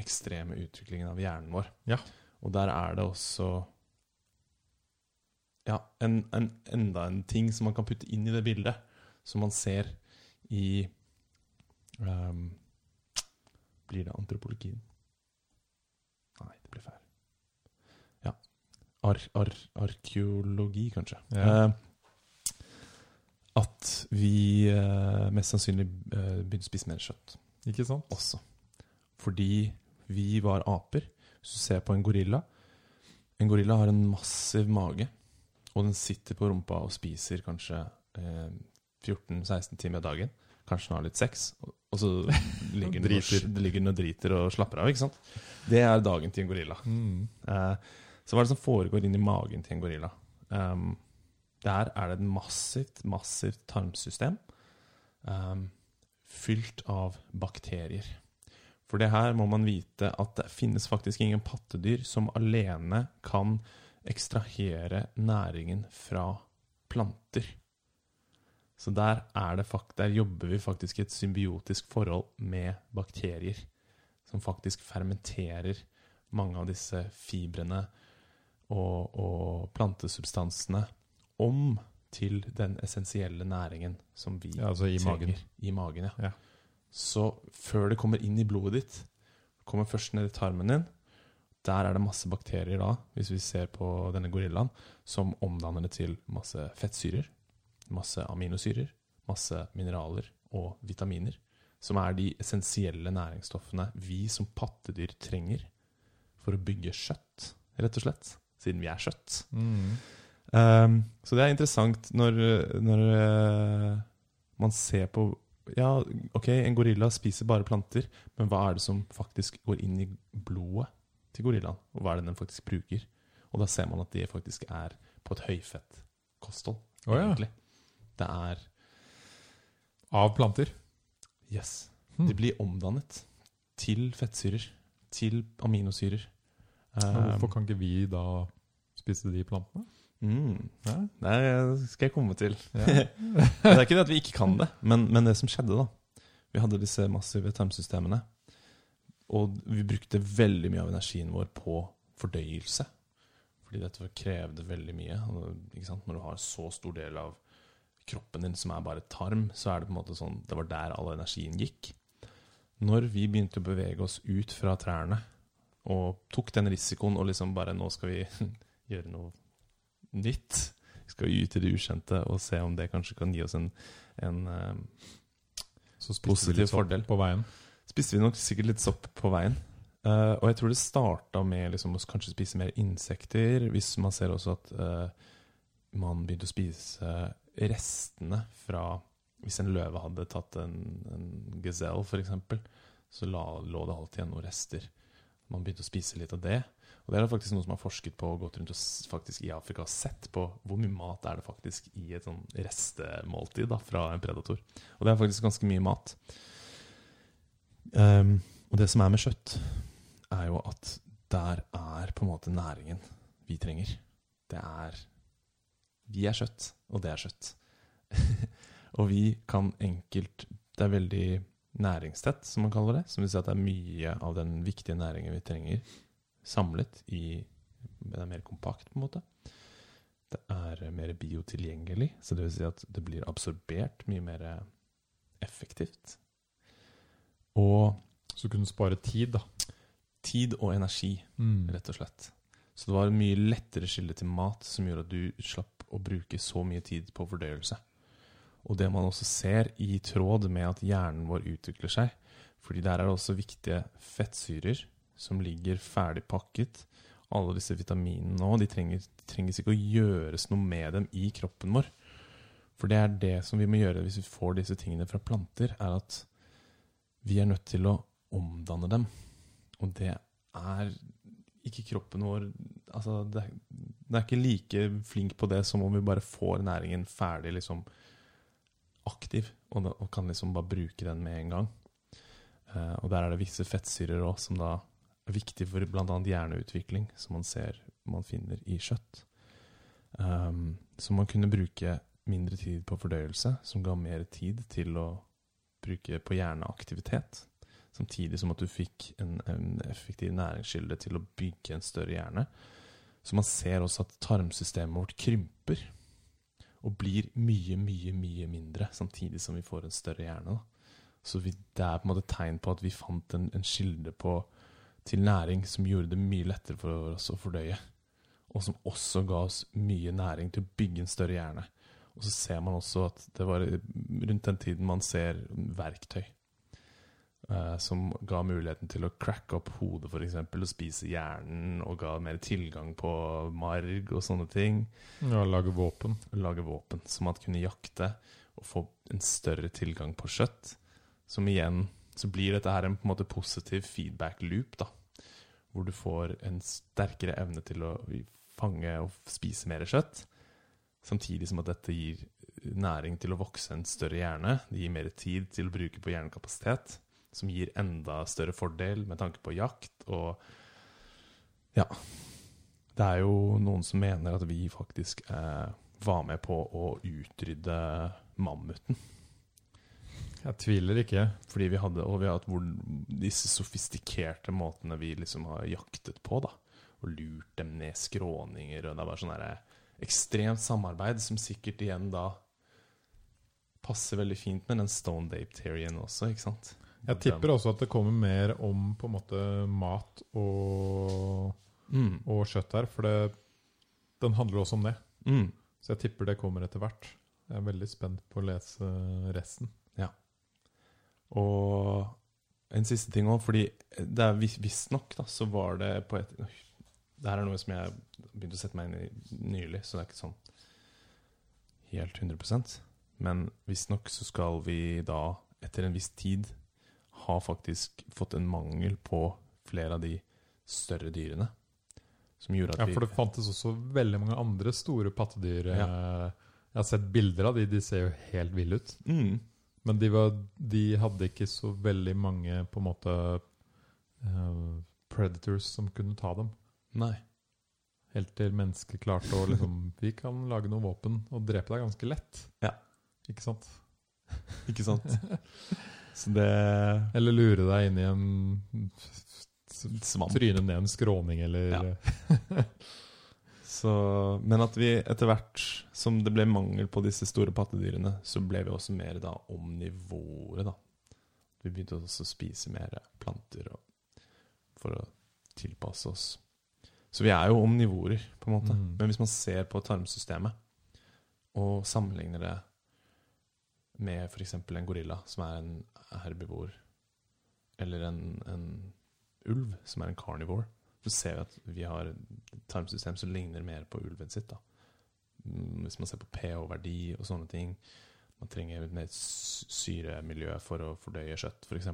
ekstreme utviklingen av hjernen vår. Ja. Og der er det også ja, en, en, enda en ting som man kan putte inn i det bildet, som man ser i um, Blir det antropologien? Nei, det blir feil. Ja. Ar, ar, arkeologi, kanskje. Ja. Uh, at vi uh, mest sannsynlig uh, begynte å spise mer kjøtt Ikke sant? også. Fordi vi var aper. Hvis du ser på en gorilla En gorilla har en massiv mage, og den sitter på rumpa og spiser kanskje eh, 14-16 timer av dagen. Kanskje den har litt sex, og, så ligger den, og, ligger den og driter og slapper av. ikke sant? Det er dagen til en gorilla. Mm. Eh, så hva er det som foregår inni magen til en gorilla? Um, der er det et massivt, massivt tarmsystem um, fylt av bakterier. For det her må man vite at det finnes faktisk ingen pattedyr som alene kan ekstrahere næringen fra planter. Så der, er det fakt der jobber vi faktisk i et symbiotisk forhold med bakterier. Som faktisk fermenterer mange av disse fibrene og, og plantesubstansene om til den essensielle næringen som vi Ja, altså i trenger. magen. I magen, ja. Ja. Så før det kommer inn i blodet ditt, kommer først ned i tarmen din. Der er det masse bakterier da, hvis vi ser på denne gorillaen, som omdanner det til masse fettsyrer, masse aminosyrer, masse mineraler og vitaminer. Som er de essensielle næringsstoffene vi som pattedyr trenger for å bygge kjøtt, rett og slett. Siden vi er kjøtt. Mm. Um, så det er interessant når, når uh, man ser på Ja, ok, en gorilla spiser bare planter, men hva er det som faktisk går inn i blodet til gorillaen? Og hva er det den faktisk bruker? Og da ser man at det faktisk er på et høyfett kosthold, Å ja. egentlig. Det er Av planter. Yes. Hmm. De blir omdannet til fettsyrer. Til aminosyrer. Hvorfor Um, kan ikke vi da spise de plantene? Mm, Ja. det skal jeg komme til. Ja. det er ikke det at vi ikke kan det, men, men det som skjedde, da Vi hadde disse massive tarmsystemene, og vi brukte veldig mye av energien vår på fordøyelse. Fordi dette krevde veldig mye. Ikke sant? Når du har så stor del av kroppen din som er bare tarm, så er det på en måte sånn Det var der all energien gikk. Når vi begynte å bevege oss ut fra trærne og tok den risikoen og liksom bare Nå skal vi gjøre noe nytt. Vi skal ut i det ukjente og se om det kanskje kan gi oss en, en eh, Positiv fordel. på veien. spiste vi nok sikkert litt sopp på veien. Uh, og jeg tror det starta med liksom, å kanskje spise mer insekter. Hvis man ser også at uh, man begynte å spise restene fra Hvis en løve hadde tatt en, en gazelle, f.eks., så la, lå det alltid igjen noen rester. Man begynte å spise litt av det. Og det er faktisk noen som har forsket på og gått rundt og faktisk i Afrika og sett på hvor mye mat er det faktisk i et sånn restemåltid da, fra en predator. Og det er faktisk ganske mye mat. Um, og det som er med kjøtt, er jo at der er på en måte næringen vi trenger. Det er Vi er kjøtt, og det er kjøtt. og vi kan enkelt Det er veldig næringstett, som man kaller det. Som vil si at det er mye av den viktige næringen vi trenger, samlet i Det er mer kompakt, på en måte. Det er mer biotilgjengelig, så det vil si at det blir absorbert mye mer effektivt. Og Så kunne du spare tid, da. tid og energi, Mm. rett og slett. Så det var en mye lettere skille til mat som gjorde at du slapp å bruke så mye tid på fordøyelse. Og det man også ser i tråd med at hjernen vår utvikler seg, fordi der er det også viktige fettsyrer som ligger ferdig pakket. Alle disse vitaminene nå, de, trenger, de trenges ikke å gjøres noe med dem i kroppen vår. For det er det som vi må gjøre hvis vi får disse tingene fra planter, er at vi er nødt til å omdanne dem. Og det er ikke kroppen vår Altså, det det er ikke like flink på det som om vi bare får næringen ferdig liksom aktiv, og, da, og kan liksom bare bruke den med en gang. Uh, og der er det visse fettsyrer òg som da viktig for bl.a. hjerneutvikling, som man ser man finner i kjøtt. Um, så man kunne bruke mindre tid på fordøyelse, som ga mer tid til å bruke på hjerneaktivitet. Samtidig som at du fikk en, en effektiv næringskilde til å bygge en større hjerne. Så man ser også at tarmsystemet vårt krymper. Og blir mye, mye, mye mindre, samtidig som vi får en større hjerne. Da. Så vi, det er på en måte tegn på at vi fant en, en kilde på, til næring som gjorde det mye lettere for oss å fordøye. Og som også ga oss mye næring til å bygge en større hjerne. Og så ser man også at det var rundt den tiden man ser verktøy. eh, som ga muligheten til å cracke opp hodet, f.eks., og spise hjernen, og ga mer tilgang på marg og sånne ting. Ja, lage våpen. Lage våpen, som at kunne jakte og få en større tilgang på kjøtt. Som igjen så blir dette her en på en måte positiv feedback loop, da. Hvor du får en sterkere evne til å fange og spise mer kjøtt. Samtidig som at dette gir næring til å vokse en større hjerne. Det gir mer tid til å bruke på hjernekapasitet, som gir enda større fordel med tanke på jakt og Ja. Det er jo noen som mener at vi faktisk eh, var med på å utrydde mammuten. Jeg tviler ikke. Fordi vi hadde, og vi har hatt hvor, disse sofistikerte måtene vi liksom har jaktet på, da. Og lurt dem ned skråninger, og det er bare sånn ekstremt samarbeid som sikkert igjen da passer veldig fint med den Stone Dape-terrien også, ikke sant? Jeg tipper også at det kommer mer om på en måte mat og, Mm. og kjøtt her, for det, den handler også om det. Mm. Så jeg tipper det kommer etter hvert. Jeg er veldig spent på å lese resten. Og en siste ting òg, fordi det er visstnok så var det på et Det her er noe som jeg begynte å sette meg inn i nylig, så det er ikke sånn helt 100% Men visstnok så skal vi da, etter en viss tid, ha faktisk fått en mangel på flere av de større dyrene. Som gjorde at Ja, for det fantes også veldig mange andre store pattedyr. Ja. Eh, Jeg har sett bilder av de, de ser jo helt ville ut. mm, Men de, var, de hadde ikke så veldig mange på en måte uh, predators som kunne ta dem. Nei. Helt til mennesket klarte å liksom Vi kan lage noen våpen og drepe deg ganske lett. Ja. Ikke sant? Ikke sant? Så det Eller lure deg inn i en Svamp. Tryne ned en skråning, eller Ja. Så, men at vi etter hvert som det ble mangel på disse store pattedyrene, så ble vi også mer da omnivore, da. Vi begynte også å spise mer planter og, for å tilpasse oss. Så vi er jo omnivorer, på en måte. Mm. Men hvis man ser på tarmsystemet og sammenligner det med f.eks. en gorilla, som er en herbivor, eller en, en ulv, som er en carnivore, så ser vi at vi har et tarmsystem som ligner mer på ulven sitt. da. Mm, Hvis man ser på pH-verdi og sånne ting. Man trenger et mer syremiljø for å fordøye kjøtt, f.eks.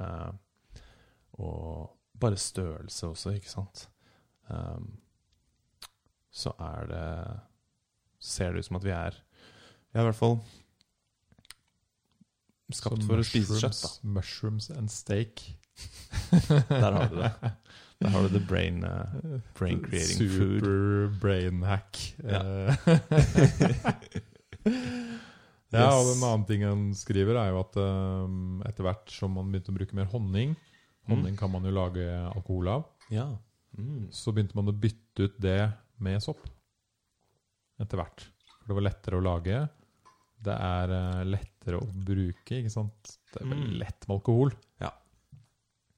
Eh, og bare størrelse også, ikke sant. Um, så er det Ser det ut som at vi er Vi er i hvert fall skapt Så for å spise kjøtt, da. Mushrooms and steak. Der har du det. Der har du the brain, uh, brain creating food. Super brain hack. Ja. ja, og en annen ting han skriver, er jo at um, etter hvert som man begynte å bruke mer honning Honning kan man jo lage alkohol av. Ja. Mm. Så begynte man å bytte ut det med sopp. Etter hvert. For det var lettere å lage. Det er uh, lettere å bruke, ikke sant. Det er veldig Mm. lett med alkohol. Ja.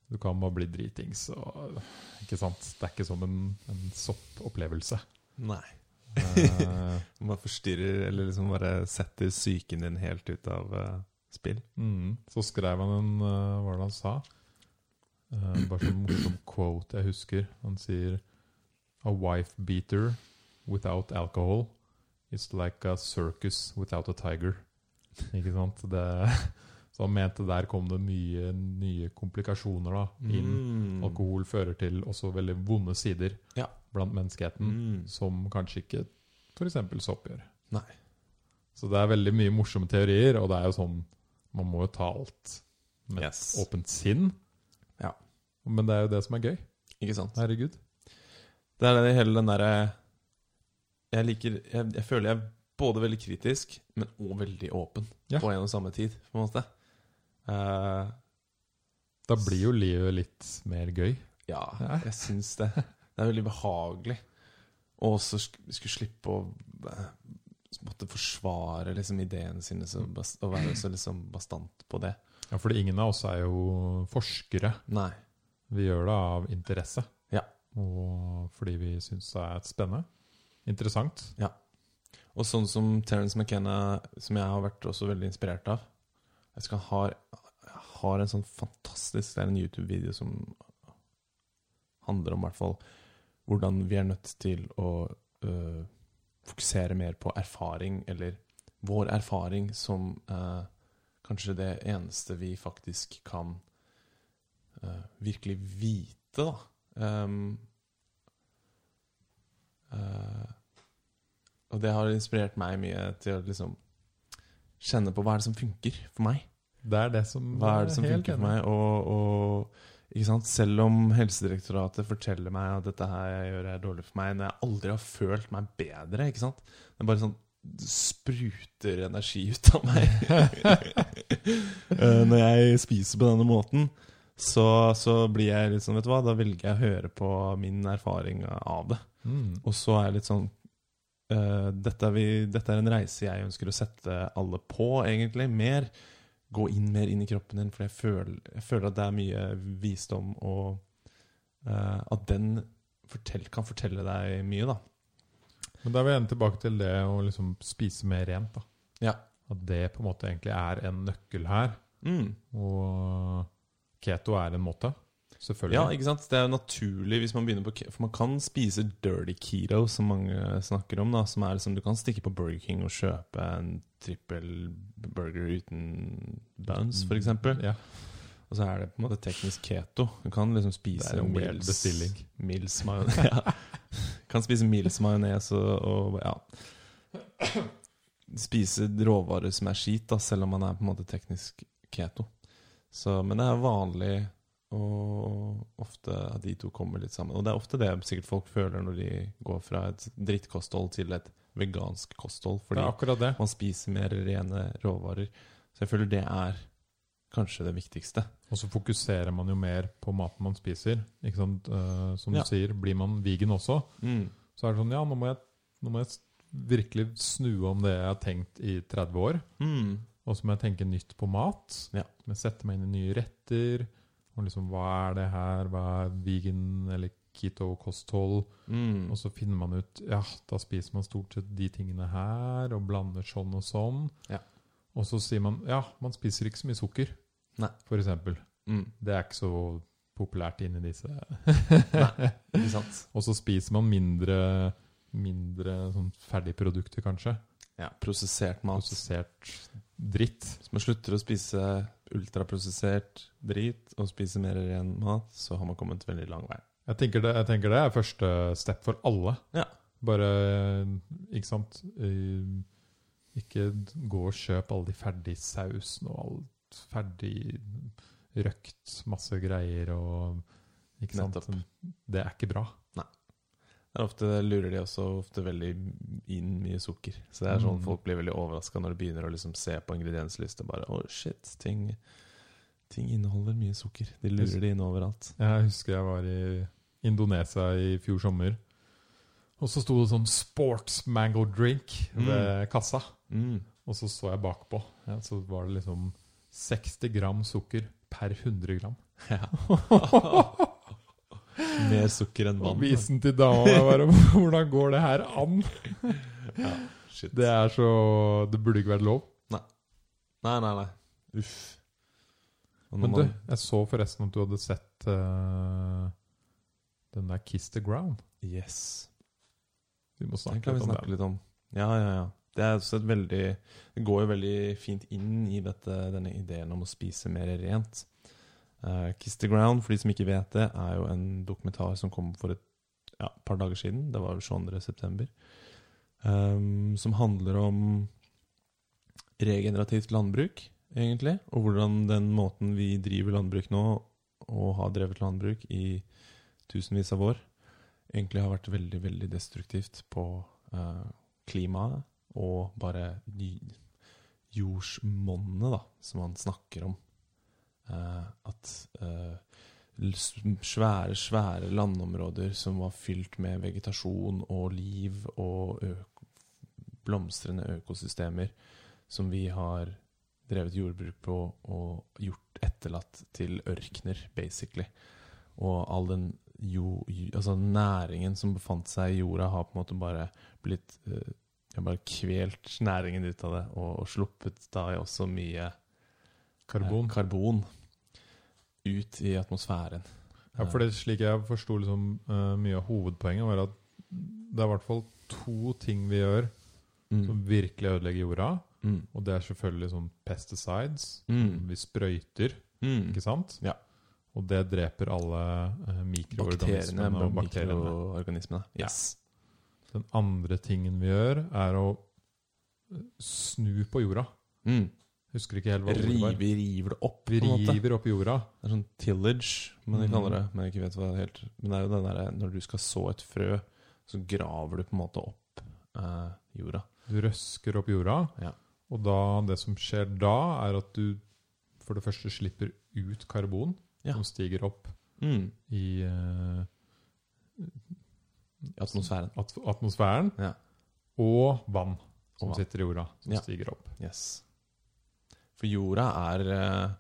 Du kan bare bli dritings. Og, ikke sant? Det er ikke som en, en soppopplevelse. Nei. Eh, Man forstyrrer, eller liksom bare setter psyken din helt ut av uh, spill. mm. Så skrev han en uh, Hva var det han sa? Uh, bare sånn morsom quote jeg husker. Han sier A wife beater without alcohol is like a circus without a tiger. Ikke sant? Det, så han mente der kom det mye nye komplikasjoner da, inn. Mm. Alkohol fører til også veldig vonde sider Ja. blant menneskeheten, Mm. som kanskje ikke f.eks. sopp gjør. Nei. Så det er veldig mye morsomme teorier, og det er jo sånn Man må jo ta alt med et Yes. åpent sinn. Ja. Men det er jo det som er gøy. Ikke sant? Herregud. Det er det hele den derre Jeg liker jeg, jeg føler jeg er både veldig kritisk, men òg veldig åpen Ja. på en og samme tid, på en måte. Eh, Da blir jo livet litt mer gøy. ja, Ja. jeg syns det. Det er veldig behagelig. Og også skulle slippe å eh, måtte forsvare liksom ideene sine og være så liksom bastant på det. Ja, fordi ingen av oss er jo forskere. Nei. Vi gjør det av interesse. Ja. Og fordi vi syns det er spennende. Interessant. Og sånn som Terence McKenna, som jeg har vært også veldig inspirert av Jeg skal ha har en sånn fantastisk Det er en YouTube-video som handler om hvert fall hvordan vi er nødt til å øh, fokusere mer på erfaring, eller vår erfaring som øh, kanskje det eneste vi faktisk kan øh, virkelig vite, da. Um, og det har inspirert meg mye til å liksom kjenne på hva er det som funker for meg. Det er det som Hva er det som funker for meg? Og, og? Selv om Helsedirektoratet forteller meg at dette her jeg gjør er dårlig for meg, når jeg aldri har følt meg bedre ikke sant? Det er bare sånn spruter energi ut av meg. Eh, Når jeg spiser på denne måten, så, så blir jeg litt sånn, vet du hva, da velger jeg å høre på min erfaring av det. Mm. Og så er jeg litt sånn eh, dette, er vi, dette er en reise jeg ønsker å sette alle på, egentlig. Mer. Gå inn mer inn i kroppen din, for jeg føler, jeg føler at det er mye visdom, og uh, at den fortell, kan fortelle deg mye, da. Men da er vi igjen tilbake til det å liksom spise mer rent. da. Ja. At det på en måte egentlig er en nøkkel her. Mm. Og keto er en måte. Selvfølgelig. Ja, ikke sant? Det er jo naturlig hvis man begynner på For man kan spise dirty keto, som mange snakker om. da Som er liksom Du kan stikke på Burger King og kjøpe en trippel burger uten bounce, f.eks. Ja. Og så er det på en måte teknisk keto. Du kan liksom spise Det er en mils, bestilling. Mils majones. ja. Kan spise mils majones og, og ja. Spise råvarer som er skit, da, selv om man er på en måte teknisk keto. Så, men det er vanlig, og ofte at de to kommer litt sammen. Og det er ofte det sikkert folk føler når de går fra et drittkosthold til et vegansk kosthold. Fordi man spiser mer rene råvarer. Så jeg føler det er kanskje det viktigste. Og så fokuserer man jo mer på maten man spiser. Ikke sant? Eh, som Ja. du sier, blir man vegan også, Mm. så er det sånn Ja, nå må jeg, nå må jeg virkelig snu om det jeg har tenkt i 30 år. Mm. Og så må jeg tenke nytt på mat. Ja. Jeg meg inn i nye retter. Og liksom, hva er det her? Hva er vegan eller keto-kosthold? Mm. Og så finner man ut Ja, da spiser man stort sett de tingene her, og blander sånn og sånn. Ja. Og så sier man ja, man spiser ikke så mye sukker, Nei. for eksempel. Mm. Det er ikke så populært inni disse Ikke sant? Og så spiser man mindre Mindre sånn ferdigprodukter, kanskje. Ja, prosessert mat. Prosessert dritt. Så man slutter å spise ultraprosessert drit og spiser mer ren mat, så har man kommet veldig lang vei. Jeg tenker det, jeg tenker det er første step for alle. Ja. Bare Ikke sant? Eh, Ikke gå og kjøp alle de ferdige sausene og alt ferdig røkt, masse greier og Ikke sant? Nettopp. Det er ikke bra. Er ofte lurer de også ofte veldig inn mye sukker. Så det er sånn Mm. folk blir veldig overraska når de begynner å liksom se på ingrediensliste. Bare, oh shit, ting, ting inneholder mye sukker. De lurer det inn overalt. Jeg husker jeg var i Indonesia i fjor sommer. Og så sto det sånn 'Sports mango drink' ved kassa. Mm. Og så så jeg bakpå. Ja, så var det liksom 60 gram sukker per 100 gram. Ja. Mer sukker enn Og vann. visen til dama var Hvordan går det her an? Ja, shit. Det er så Det burde ikke vært lov. Nei, nei, nei. Uff. Og når Men du, jeg så forresten at du hadde sett uh, den der Kiss the Ground. Yes. Vi må snakke kan vi litt om snakke litt om. Ja, ja, ja. Det veldig Det går jo veldig fint inn i dette, denne ideen om å spise mer rent. Eh, Kiss the Ground, for de som ikke vet det, er jo en dokumentar som kom for et ja, par dager siden. Det var vel 22. september. Um, som handler om regenerativt landbruk, egentlig. Og hvordan den måten vi driver landbruk nå, og har drevet landbruk i tusenvis av år, egentlig har vært veldig, veldig destruktivt på uh, klimaet og bare jordsmonnet, da, som man snakker om. Eh, at eh, svære, svære landområder som var fylt med vegetasjon og liv og øk blomstrende økosystemer som vi har drevet jordbruk på og gjort etterlatt til ørkener, basically. Og all den jo, jo- altså næringen som befant seg i jorda, har på en måte bare blitt eh, Jeg har bare kvelt næringen ut av det, og, og sluppet da også mye Karbon. eh, karbon ut i atmosfæren. Ja, for det slik jeg forsto liksom, uh, mye av hovedpoenget, var at det er i hvert fall to ting vi gjør Mm. som virkelig ødelegger jorda. Mm. Og det er selvfølgelig sånn pesticides. Mm. Vi sprøyter, Mm. ikke sant? Ja. Og det dreper alle uh, mikroorganismene Bakteriene, og bakteriene. mikroorganismene. Ja. Yes. Den andre tingen vi gjør, er å snu på jorda. Mm. Husker ikke helt hva ordet var. Vi river det opp, Vi på en måte. river opp jorda. Det er sånn tillage, men de Mm. kaller det. Men jeg ikke vet hva det er helt Men det er jo den derre når du skal så et frø, så graver du på en måte opp eh, jorda. Du røsker opp jorda, Ja. og da, det som skjer da, er at du for det første slipper ut karbon, Ja. som stiger opp Mm. i eh, atmosfæren. at atmosfæren, Ja. og vann som Og vann. sitter i jorda, som stiger opp. Yes. For jorda er eh,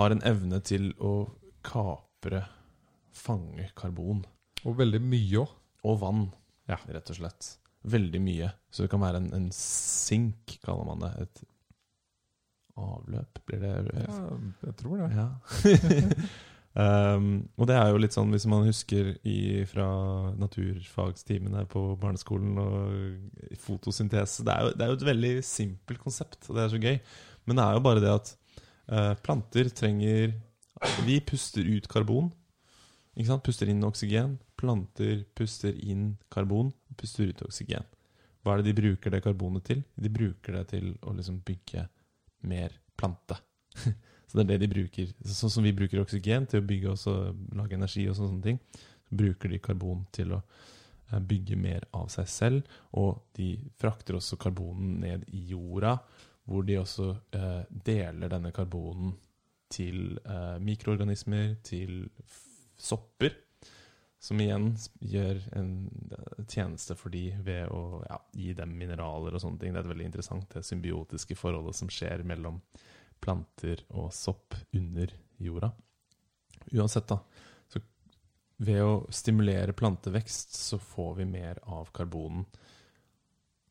har en evne til å kapre, fange karbon. Og veldig mye òg. Og vann, Ja. rett og slett. Veldig mye. Så det kan være en, en sink, kaller man det. Et avløp, blir det Ja, jeg tror det. Ja. um, og det er jo litt sånn, hvis man husker i, fra naturfagstimene på barneskolen og fotosyntese det er, jo, det er jo et veldig simpelt konsept, og det er så gøy. Men det er jo bare det at eh, planter trenger Vi puster ut karbon. Ikke sant? Puster inn oksygen. Planter puster inn karbon, puster ut oksygen. Hva er det de bruker det karbonet til? De bruker det til å liksom bygge mer plante. Så det er det de bruker. Sånn som vi bruker oksygen til å bygge oss og lage energi, og sånne ting, så bruker de karbon til å eh, bygge mer av seg selv. Og de frakter også karbonen ned i jorda, hvor de også eh, deler denne karbonen til eh, mikroorganismer, til sopper. Som igjen gjør en eh, tjeneste for de ved å ja, gi dem mineraler og sånne ting. Det er et veldig interessant det symbiotiske forholdet som skjer mellom planter og sopp under jorda. Uansett, da. Så ved å stimulere plantevekst, så får vi mer av karbonen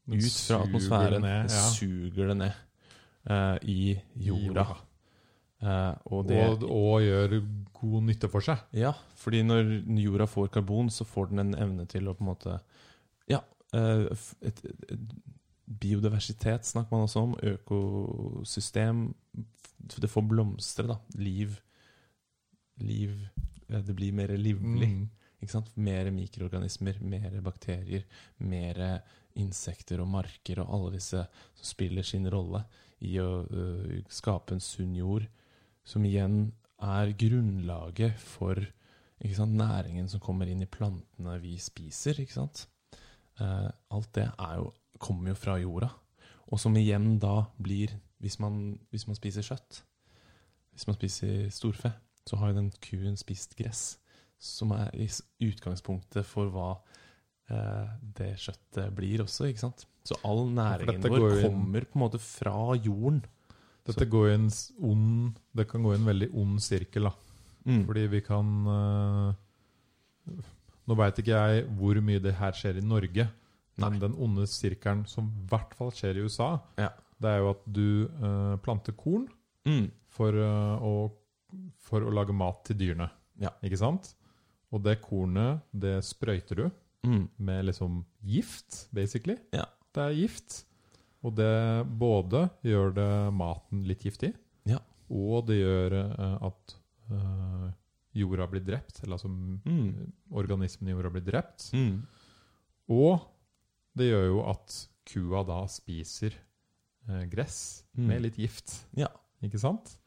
Den ut fra suger atmosfæren. det ned, ja. suger det ned uh, i jorda. Uh, og det Og, og gjør god nytte for seg. Ja, fordi når jorda får karbon, så får den en evne til å på en måte Ja, uh, et, et, biodiversitet snakker man også om. Økosystem. Det får blomstre, da. Liv. Liv Det blir mer livlig. Mm. Mer mikroorganismer, mer bakterier, mer insekter og marker og alle disse som spiller sin rolle i å uh, skape en sunn jord, som igjen er grunnlaget for sant, næringen som kommer inn i plantene vi spiser. Eh, alt det jo, kommer jo fra jorda, og som igjen da blir Hvis man, hvis man spiser kjøtt, hvis man spiser storfe, så har jo den kuen spist gress som er i utgangspunktet for hva eh, det kjøttet blir også, ikke sant? Så all næringen vår kommer på en måte fra jorden. Dette går i en ond Det kan gå i en veldig ond sirkel, da. Mm. Fordi vi kan eh, Nå veit ikke jeg hvor mye det her skjer i Norge, men den onde sirkelen som i hvert fall skjer i USA, Ja. det er jo at du eh, planter korn Mm. for, øh, å, for å lage mat til dyrene. Ja. Ikke sant? Og det kornet, det sprøyter du Mm. med liksom gift, basically. Ja. Det er gift. Og det både gjør det maten litt giftig, Ja. og det gjør eh, at eh, jorda blir drept, eller altså Mm. organismen i jorda blir drept. Mm. Og det gjør jo at kua da spiser eh, gress Mm. med litt gift, Ja. ikke sant?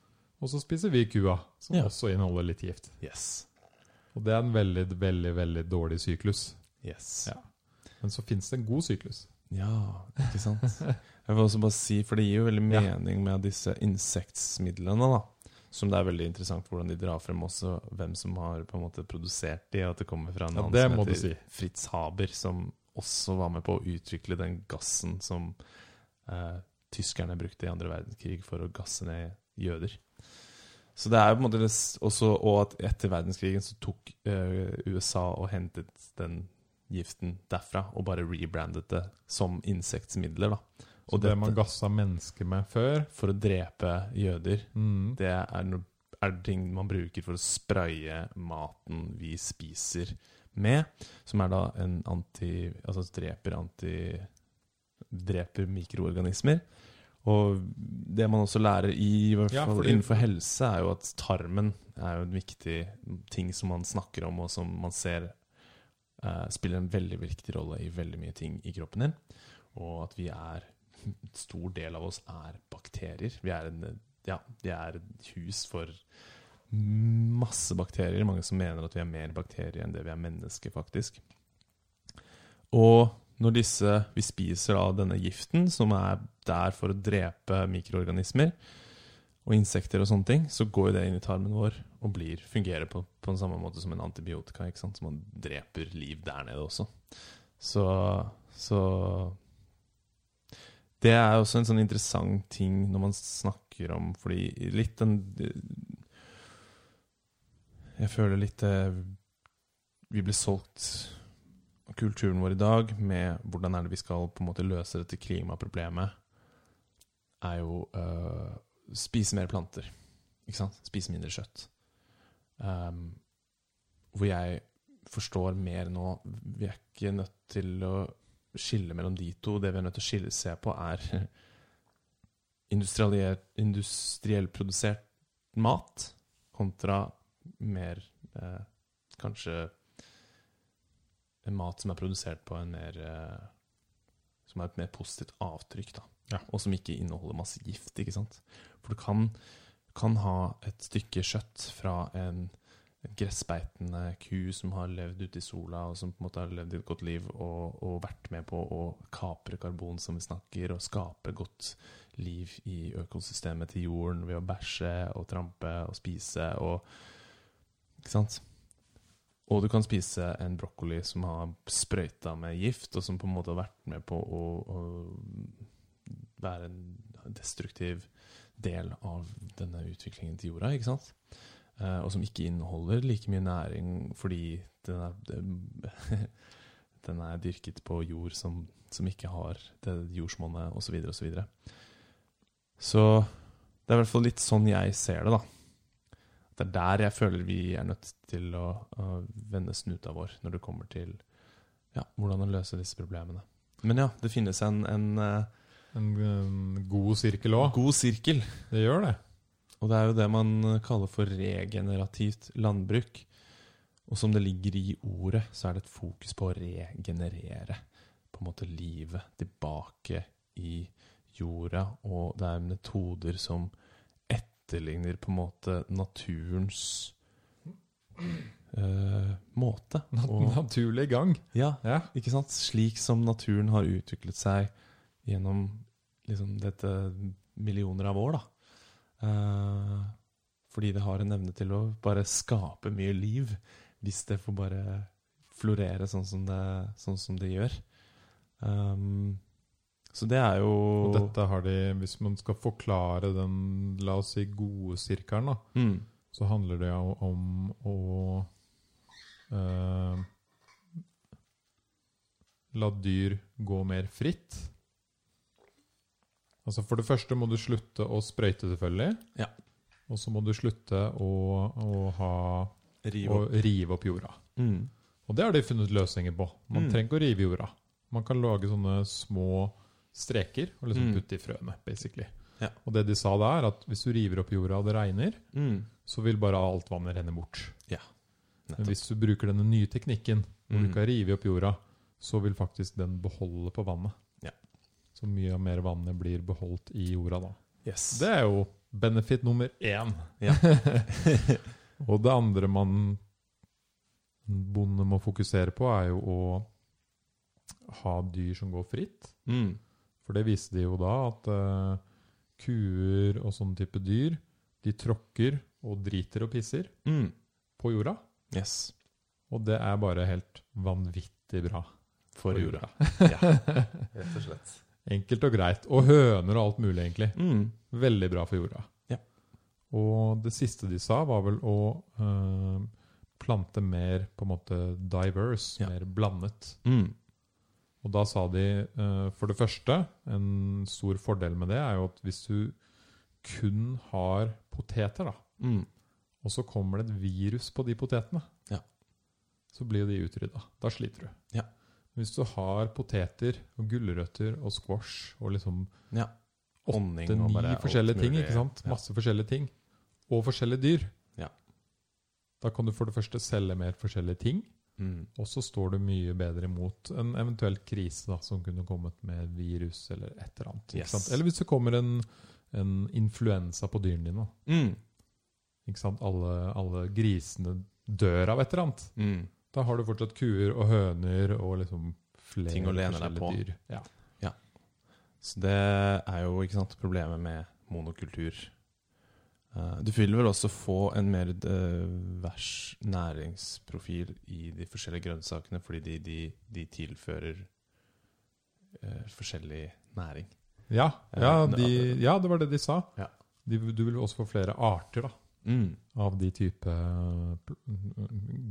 Og så spiser vi kua, som Ja. også inneholder litt gift. Yes. Og det er en veldig, veldig, veldig dårlig syklus. Yes. Ja. Men så fins det en god syklus. Ja, ikke sant? Jeg vil også bare si, for det gir jo veldig mening med disse insektsmidlene, da. Som det er veldig interessant hvordan de drar frem også hvem som har på en måte produsert de, og at det kommer fra en Ja, mann som heter si. Fritz Haber, som også var med på å utvikle den gassen som eh, tyskerne brukte i andre verdenskrig for å gasse ned jøder. Så det er jo på en måte også Og at etter verdenskrigen så tok eh, USA og hentet den giften derfra og bare rebrandet det som insektmidler. da Så det dette- man gassa mennesker med før For å drepe jøder. mm, Det er, no, er ting man bruker for å spraye maten vi spiser med. Som er da en anti... Altså dreper anti... Dreper mikroorganismer. Og det man også lærer i, i Ja, fordi- innenfor helse, er jo at tarmen er jo en viktig ting som man snakker om, og som man ser uh, spiller en veldig viktig rolle i veldig mye ting i kroppen din. Og at vi er En stor del av oss er bakterier. Vi er en ja, vi er et hus for masse bakterier. Mange som mener at vi er mer bakterier enn det vi er mennesker, faktisk. Og når disse Vi spiser da denne giften, som er der for å drepe mikroorganismer og insekter og sånne ting, så går det inn i tarmen vår og blir, fungerer på, på den samme måte som en antibiotika. ikke sant? Så man dreper liv der nede også. Så, så Det er også en sånn interessant ting når man snakker om Fordi litt den Jeg føler litt eh, Vi blir solgt kulturen vår i dag med hvordan er det vi skal på en måte løse dette klimaproblemet, er jo uh, spise mer planter. Ikke sant? Spise mindre kjøtt. Um, hvor jeg forstår mer nå Vi er ikke nødt til å skille mellom de to. Det vi er nødt til å skille, se på, er industriell, produsert mat kontra mer eh, Kanskje mat som er produsert på en mer eh, Som har et mer positivt avtrykk, da. Ja. Og som ikke inneholder masse gift, ikke sant. For du kan, kan ha et stykke kjøtt fra en en gressbeitende ku som har levd ute i sola, og som på en måte har levd et godt liv og, og vært med på å kapre karbon, som vi snakker, og skape godt liv i økosystemet til jorden ved å bæsje og trampe og spise og Ikke sant? Og du kan spise en brokkoli som har sprøyta med gift, og som på en måte har vært med på å, å være en destruktiv del av denne utviklingen til jorda, ikke sant? Eh, og som ikke inneholder like mye næring fordi den er, den er dyrket på jord som, som ikke har det jordsmonnet, osv., osv. Så, videre, og så, så det er i hvert fall litt sånn jeg ser det, da. Det er der jeg føler vi er nødt til å, å vende snuta vår når det kommer til ja, hvordan å løse disse problemene. Men ja, det finnes en, en, eh, En, en god sirkel òg. god sirkel. Det gjør det. Og det er jo det man kaller for regenerativt landbruk. Og som det ligger i ordet, så er det et fokus på å regenerere på en måte livet tilbake i jorda. Og det er metoder som etterligner på en måte naturens uh, måte. Nat Og- naturlig gang. ja, Ja. ikke sant? Slik som naturen har utviklet seg gjennom liksom dette millioner av år, da. Uh, fordi det har en evne til å bare skape mye liv, hvis det får bare florere sånn som det, sånn som det gjør. Um, så det er jo Og dette har de Hvis man skal forklare den, la oss si, gode sirkelen, da, mm, så handler det jo om å eh, La dyr gå mer fritt. Altså For det første må du slutte å sprøyte, selvfølgelig. Ja. Og så må du slutte å, å ha rive å opp. rive opp jorda. Mm, Og det har de funnet løsninger på. Man Mm. trenger ikke å rive jorda. Man kan lage sånne små streker og liksom Mm. putte i frøene, basically. Ja. Og det de sa da, er at hvis du river opp jorda og det regner, mm, så vil bare alt vannet renne bort. Ja. Men hvis du bruker denne nye teknikken, hvor du Mm. kan rive opp jorda, så vil faktisk den beholde på vannet. Ja. Så mye av mer vannet blir beholdt i jorda da. Yes. Det er jo benefit nummer én. Ja. og det andre man bonde må fokusere på, er jo å ha dyr som går fritt. Mm, For det viste de jo da, at uh, kuer og sånne type dyr, de tråkker og driter og pisser mm, på jorda. yes. Og det er bare helt vanvittig bra. For for jorda. Ja, rett og slett. Enkelt og greit. Og høner og alt mulig, egentlig. Mm, Veldig bra for jorda. Ja. Og det siste de sa, var vel å eh, plante mer på en måte diverse, Ja. mer blandet. mm, Og da sa de eh, for det første En stor fordel med det er jo at hvis du kun har poteter, da, mm, og så kommer det et virus på de potetene, Ja. så blir jo de utrydda. Da sliter du. Ja. Hvis du har poteter og gulrøtter og squash og liksom ja. åtte-ni forskjellige ting, ikke sant? Masse forskjellige ting. Og forskjellige dyr. Ja. Da kan du for det første selge mer forskjellige ting, Mm, og så står du mye bedre imot en eventuell krise da, som kunne kommet med virus eller et eller annet. Yes. Eller hvis det kommer en, en influensa på dyrene dine. mm, Ikke sant? Alle, alle grisene dør av et eller annet. mm, Da har du fortsatt kuer og høner og liksom flere Ting å lene deg på. dyr. Ja. Så det er jo sant, problemet med monokultur. Eh, du vil vel også få en mer eh, vers næringsprofil i de forskjellige grønnsakene, fordi de, de, de tilfører uh, forskjellig næring. Ja, ja, de, ja, det var det de sa. Ja. Du vil også få flere arter da, Mm. av de type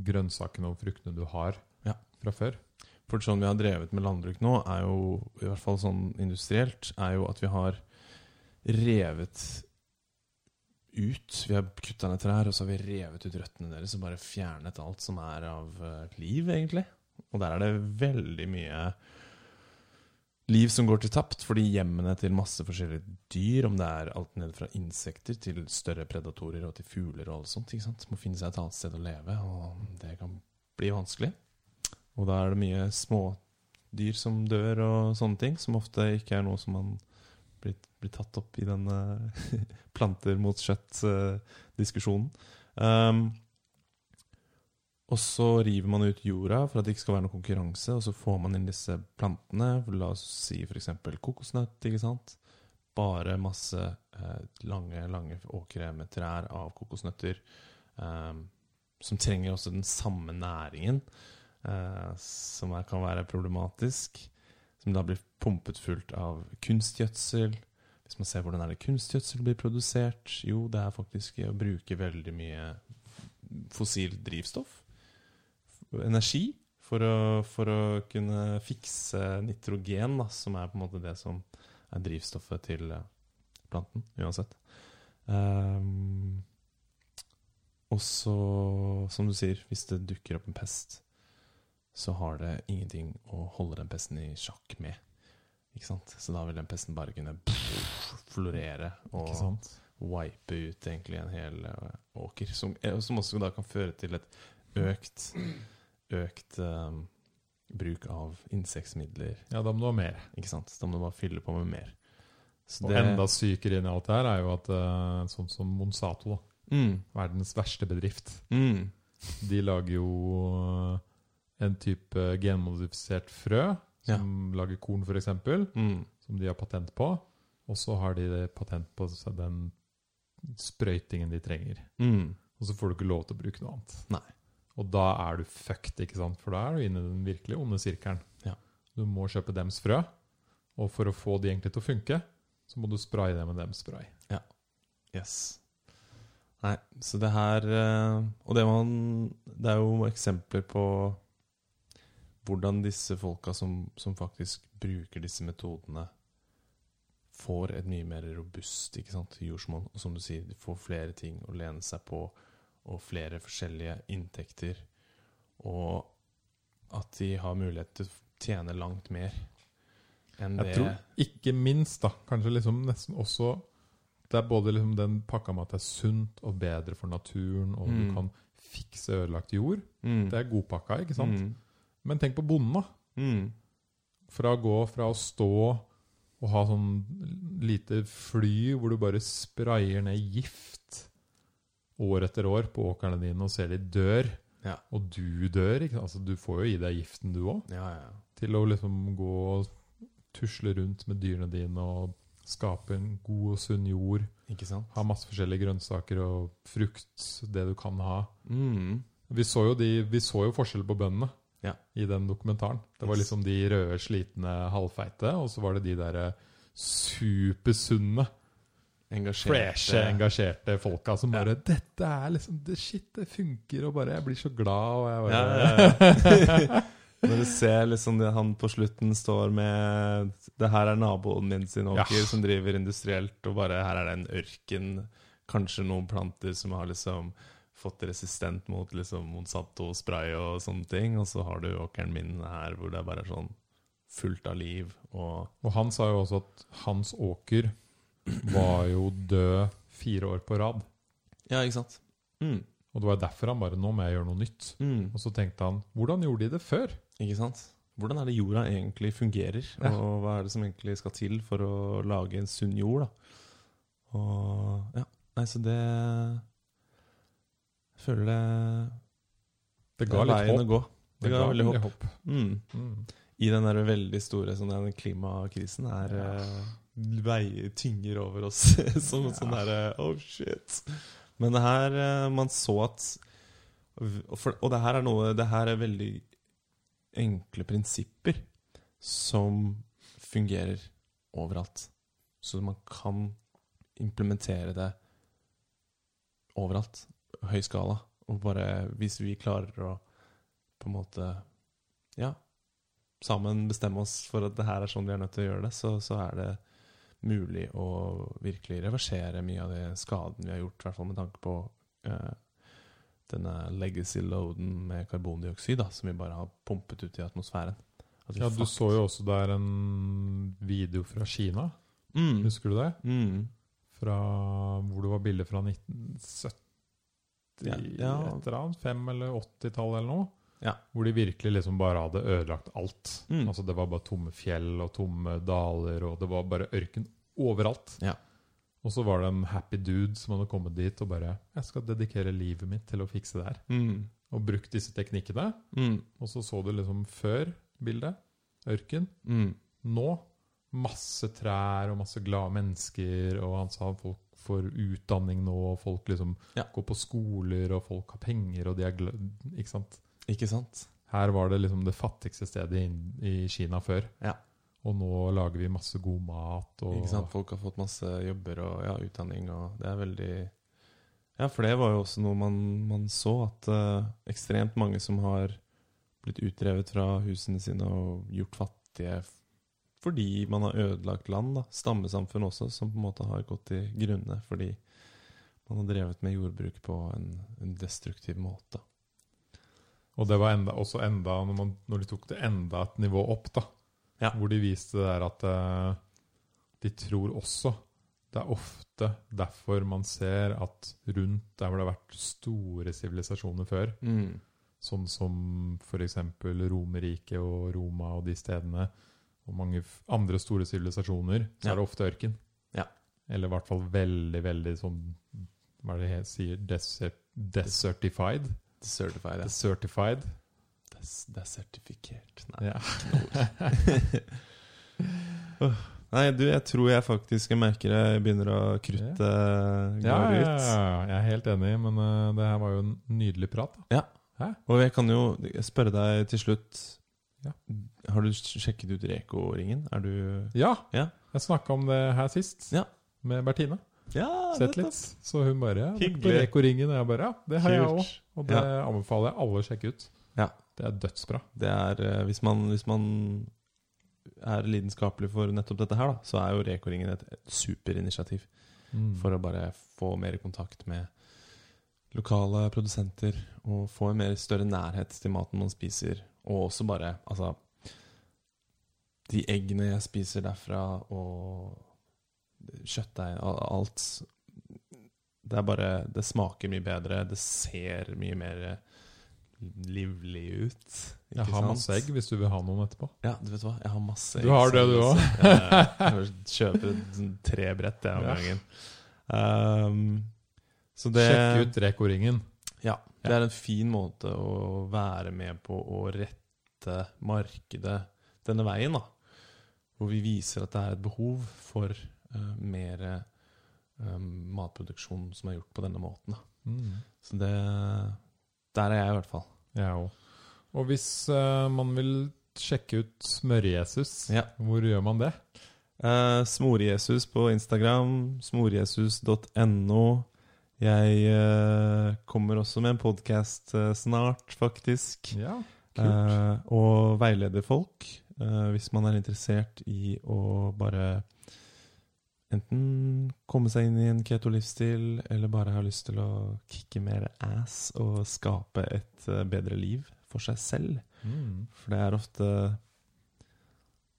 grønnsakene og fruktene du har Ja. fra før. For sånn vi har drevet med landbruk nå, er jo, i hvert fall sånn industrielt, er jo at vi har revet ut Vi har kutta ned trær, og så har vi revet ut røttene deres og bare fjernet alt som er av eh, liv, egentlig. Og der er det veldig mye liv som går til tapt, fordi hjemmene til masse forskjellige dyr, om det er alt ned fra insekter til større predatorer og til fugler og alt sånt, ikke sant? må finne seg et annet sted å leve, og det kan bli vanskelig. Og da er det mye smådyr som dør og sånne ting, som ofte ikke er noe som man blir, tatt opp i denne planter mot kjøtt-diskusjonen. Um, og så river man ut jorda for at det ikke skal være noe konkurranse, og så får man inn disse plantene. La oss si f.eks. kokosnøtt, ikke sant. Bare masse eh, lange, lange åkre med trær av kokosnøtter. eh, som trenger også den samme næringen, eh, som er, kan være problematisk. Som da blir pumpet fullt av kunstgjødsel. Hvis man ser hvordan er det kunstgjødsel blir produsert, jo, det er faktisk å bruke veldig mye fossilt drivstoff. Energi. For å, for å kunne fikse nitrogen, da, som er på en måte det som er drivstoffet til eh, planten, uansett. Um, og så, som du sier, hvis det dukker opp en pest, så har det ingenting å holde den pesten i sjakk med. Ikke sant? Så da vil den pesten bare kunne florere og wipe ut egentlig en hel eh, åker. Som, eh, som også da kan føre til et økt, økt um, bruk av insektmidler. Ja, da må du ha mer. Ikke sant? Da må du bare fylle på med mer. Så Og enda sykere inn i alt det her er jo at uh, sånn som Monsato, mm, verdens verste bedrift, mm, de lager jo en type genmodifisert frø, som lager korn f.eks., mm, som de har patent på. Og så har de patent på den sprøytingen de trenger. mm. Og så får du ikke lov til å bruke noe annet. Nei. Og da er du fucked, ikke sant? For da er du inne i den virkelig onde sirkelen. Ja. Du må kjøpe dems frø, og for å få de egentlig til å funke, så må du spraye det med dems spray. Yes. Nei, så det her eh, Og det, man, det er jo eksempler på hvordan disse folka som, som faktisk bruker disse metodene, får et mye mer robust ikke sant, jordsmonn. Og som du sier, de får flere ting å lene seg på, og flere forskjellige inntekter. Og at de har mulighet til å tjene langt mer enn Jeg det tror ikke minst, da, kanskje liksom nesten også Det er både liksom den pakka med at det er sunt og bedre for naturen, og du Mm. kan fikse ødelagt jord. mm. Det er godpakka, ikke sant? Mm. Men tenk på bonden, da. Mm. Fra å gå fra å stå og ha sånn lite fly hvor du bare sprayer ned gift år etter år på åkrene dine og ser de dør, Ja. og du dør. Altså, du får jo i deg giften, du òg. Ja, ja. Til å liksom gå og tusle rundt med dyrene dine og skape en god og sunn jord. Ha masse forskjellige grønnsaker og frukt, det du kan ha. Mm. Vi så de, vi så jo forskjell på bøndene Ja. i den dokumentaren. Det var liksom de røde, slitne, halvfeite, og så var det de derre supersunne, Engasjerte. freshe, engasjerte folka som Ja. bare 'Dette er liksom det, Shit, det funker', og bare Jeg blir så glad, og jeg Ja, bare ja, ja. Når du ser liksom han på slutten står med Det her er naboen min sin åker Ja. som driver industrielt, og bare her er det en ørken. Kanskje noen planter som har liksom fått resistent mot liksom Monsanto spray og sånne ting. Og så har du åkeren min her hvor det er bare sånn fullt av liv og Og han sa jo også at hans åker var jo død fire år på rad. Ja, ikke sant? Mm. Og det var derfor han bare 'Nå må jeg gjøre noe nytt'. Mm. Og så tenkte han 'Hvordan gjorde de det før?' Ikke sant? Hvordan er det jorda egentlig fungerer? Ja. Og hva er det som egentlig skal til for å lage en sunn jord? da? Og ja, nei, så det føler det, Det det ga litt håp. å gå. Det ga veldig håp. håp. Mm. Mm. i den der veldig store sånn den klimakrisen er Ja. eh, veier tynger over oss. som sånn Ja. derre Oh, shit. Men det her eh, Man så at og det her er noe Det her er veldig enkle prinsipper som fungerer overalt. Så man kan implementere det overalt. Høy skala. Og bare hvis vi klarer å på en måte Ja, sammen bestemme oss for at det her er sånn vi er nødt til å gjøre det, så, så er det mulig å virkelig reversere mye av det skaden vi har gjort, i hvert fall med tanke på eh, denne legacy-loaden med karbondioksid da, som vi bare har pumpet ut i atmosfæren. At Ja, du så jo også der en video fra Kina. mm. Husker du det? Mm. Fra hvor det var bilder fra 1970 Ja, ja. et eller annet, fem- eller 80-tallet eller noe. Ja. Hvor de virkelig liksom bare hadde ødelagt alt. Mm. Altså Det var bare tomme fjell og tomme daler, og det var bare ørken overalt. Ja. Og så var det en happy dude som hadde kommet dit og bare 'Jeg skal dedikere livet mitt til å fikse det her'. Mm. Og brukt disse teknikkene. Mm. Og så så du liksom før bildet. Ørken. Mm. Nå masse trær og masse glade mennesker, og han sa folk får utdanning nå, og folk liksom Ja. går på skoler, og folk har penger, og de er glad Ikke sant? Ikke sant? Her var det liksom det fattigste stedet i, i Kina før. Ja. Og nå lager vi masse god mat og Ikke sant? Folk har fått masse jobber og ja, utdanning, og det er veldig Ja, for det var jo også noe man, man så, at uh, ekstremt mange som har blitt utdrevet fra husene sine og gjort fattige fordi man har ødelagt land. da Stammesamfunn også, som på en måte har gått i grunne fordi man har drevet med jordbruk på en, en destruktiv måte. Og det var enda, også enda når, man, når de tok det enda et nivå opp, da. Ja. Hvor de viste det der at uh, de tror også Det er ofte derfor man ser at rundt der hvor det har vært store sivilisasjoner før, Mm. sånn som f.eks. Romerriket og Roma og de stedene, og mange andre store sivilisasjoner, så Ja. er det ofte ørken. Ja. Eller i hvert fall veldig, veldig sånn Hva er det jeg sier? Desert, desertified? Desertified. ja. Desertified. Des desertifikert. Nei. Ja. Nei, du, jeg tror jeg faktisk jeg merker jeg begynner å krutte Ja, går ja, ut. ja, jeg er helt enig, men uh, det her var jo en nydelig prat. Da. Og jeg kan jo spørre deg til slutt Ja. Har du sjekket ut Reko-ringen? Er du Ja, Ja. jeg snakka om det her sist Ja. med Bertine. Ja, Sett litt. Så hun bare ja, Reko-ringen. Og jeg bare ja, det har jeg òg. Og det anbefaler jeg alle å sjekke ut. Ja. Det er dødsbra. Det er eh, hvis man, hvis man er lidenskapelig for nettopp dette her, da, så er jo Reko-ringen et et superinitiativ. Mm. For å bare få mer kontakt med lokale produsenter og få en mer større nærhet til maten man spiser. Og også bare Altså De eggene jeg spiser derfra, og kjøttdeig og alt Det er bare Det smaker mye bedre. Det ser mye mer livlig ut. Jeg har masse egg hvis du vil ha noen etterpå. Ja, du vet hva? Jeg har masse egg. Du har det, du òg? Jeg kjøper sånn tre brett jeg om gangen. Um, så det Sjekk ut Reko-ringen. Ja, det er en fin måte å være med på å rette markedet denne veien, da. Hvor vi viser at det er et behov for uh, mer uh, matproduksjon som er gjort på denne måten. Da. Mm. Så det Der er jeg, i hvert fall. Jeg òg. Og hvis uh, man vil sjekke ut Smør-Jesus, Ja. hvor gjør man det? Uh, Smorjesus på Instagram, smorjesus.no. Jeg uh, kommer også med en podkast snart, faktisk. Ja, kult. Eh, og veileder folk eh, hvis man er interessert i å bare enten komme seg inn i en keto-livsstil, eller bare har lyst til å kicke mer ass og skape et eh, bedre liv for seg selv. Mm. For det er ofte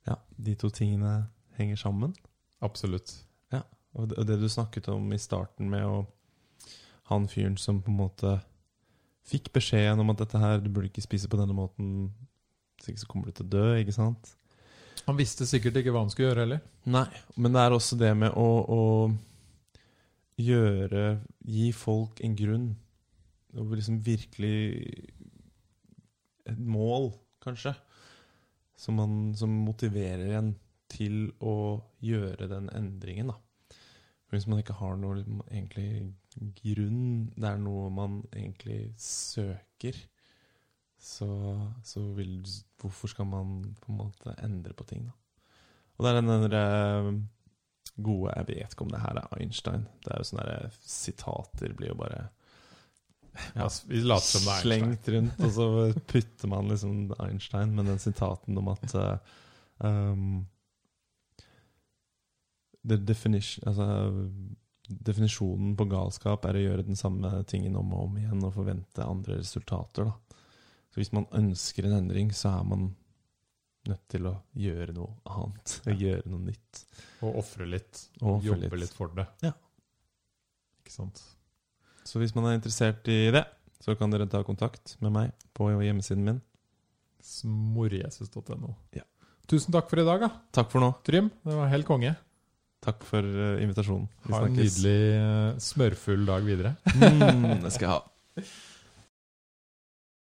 Ja, de to tingene henger sammen. Absolutt. Og det, og det du snakket om i starten med å Han fyren som på en måte fikk beskjeden om at dette her, du burde ikke spise på denne måten, hvis ikke så kommer du til å dø, ikke sant? Han visste sikkert ikke hva han skulle gjøre heller. Nei, men det er også det med å, å gjøre Gi folk en grunn. Og liksom virkelig Et mål, kanskje. som, man, som motiverer en til å gjøre den endringen, da. Hvis man ikke har noe liksom, egentlig grunn, det er noe man egentlig søker, så, så vil Hvorfor skal man på en måte endre på ting, da? Og det er den der eh, gode Jeg vet ikke om det her er Einstein. Det er jo sånne der sitater blir jo bare Ja, vi later som det er slengt rundt, og så putter man liksom Einstein med den sitaten om at eh, um, altså, Definisjonen på galskap er å gjøre den samme tingen om og om igjen og forvente andre resultater. Da. Så hvis man ønsker en endring, så er man nødt til å gjøre noe annet. Ja. Gjøre noe nytt. Og ofre litt. Og jobbe litt. litt. for det. Ja. Ikke sant? Så hvis man er interessert i det, så kan dere ta kontakt med meg på hjemmesiden min. Smorjesus.no. Ja. Tusen takk for i dag, da. Takk for nå. Trym. Det var helt konge. Takk for eh, invitasjonen. Vi Ha en nydelig eh, smørfull dag videre. Mm, det skal jeg ha.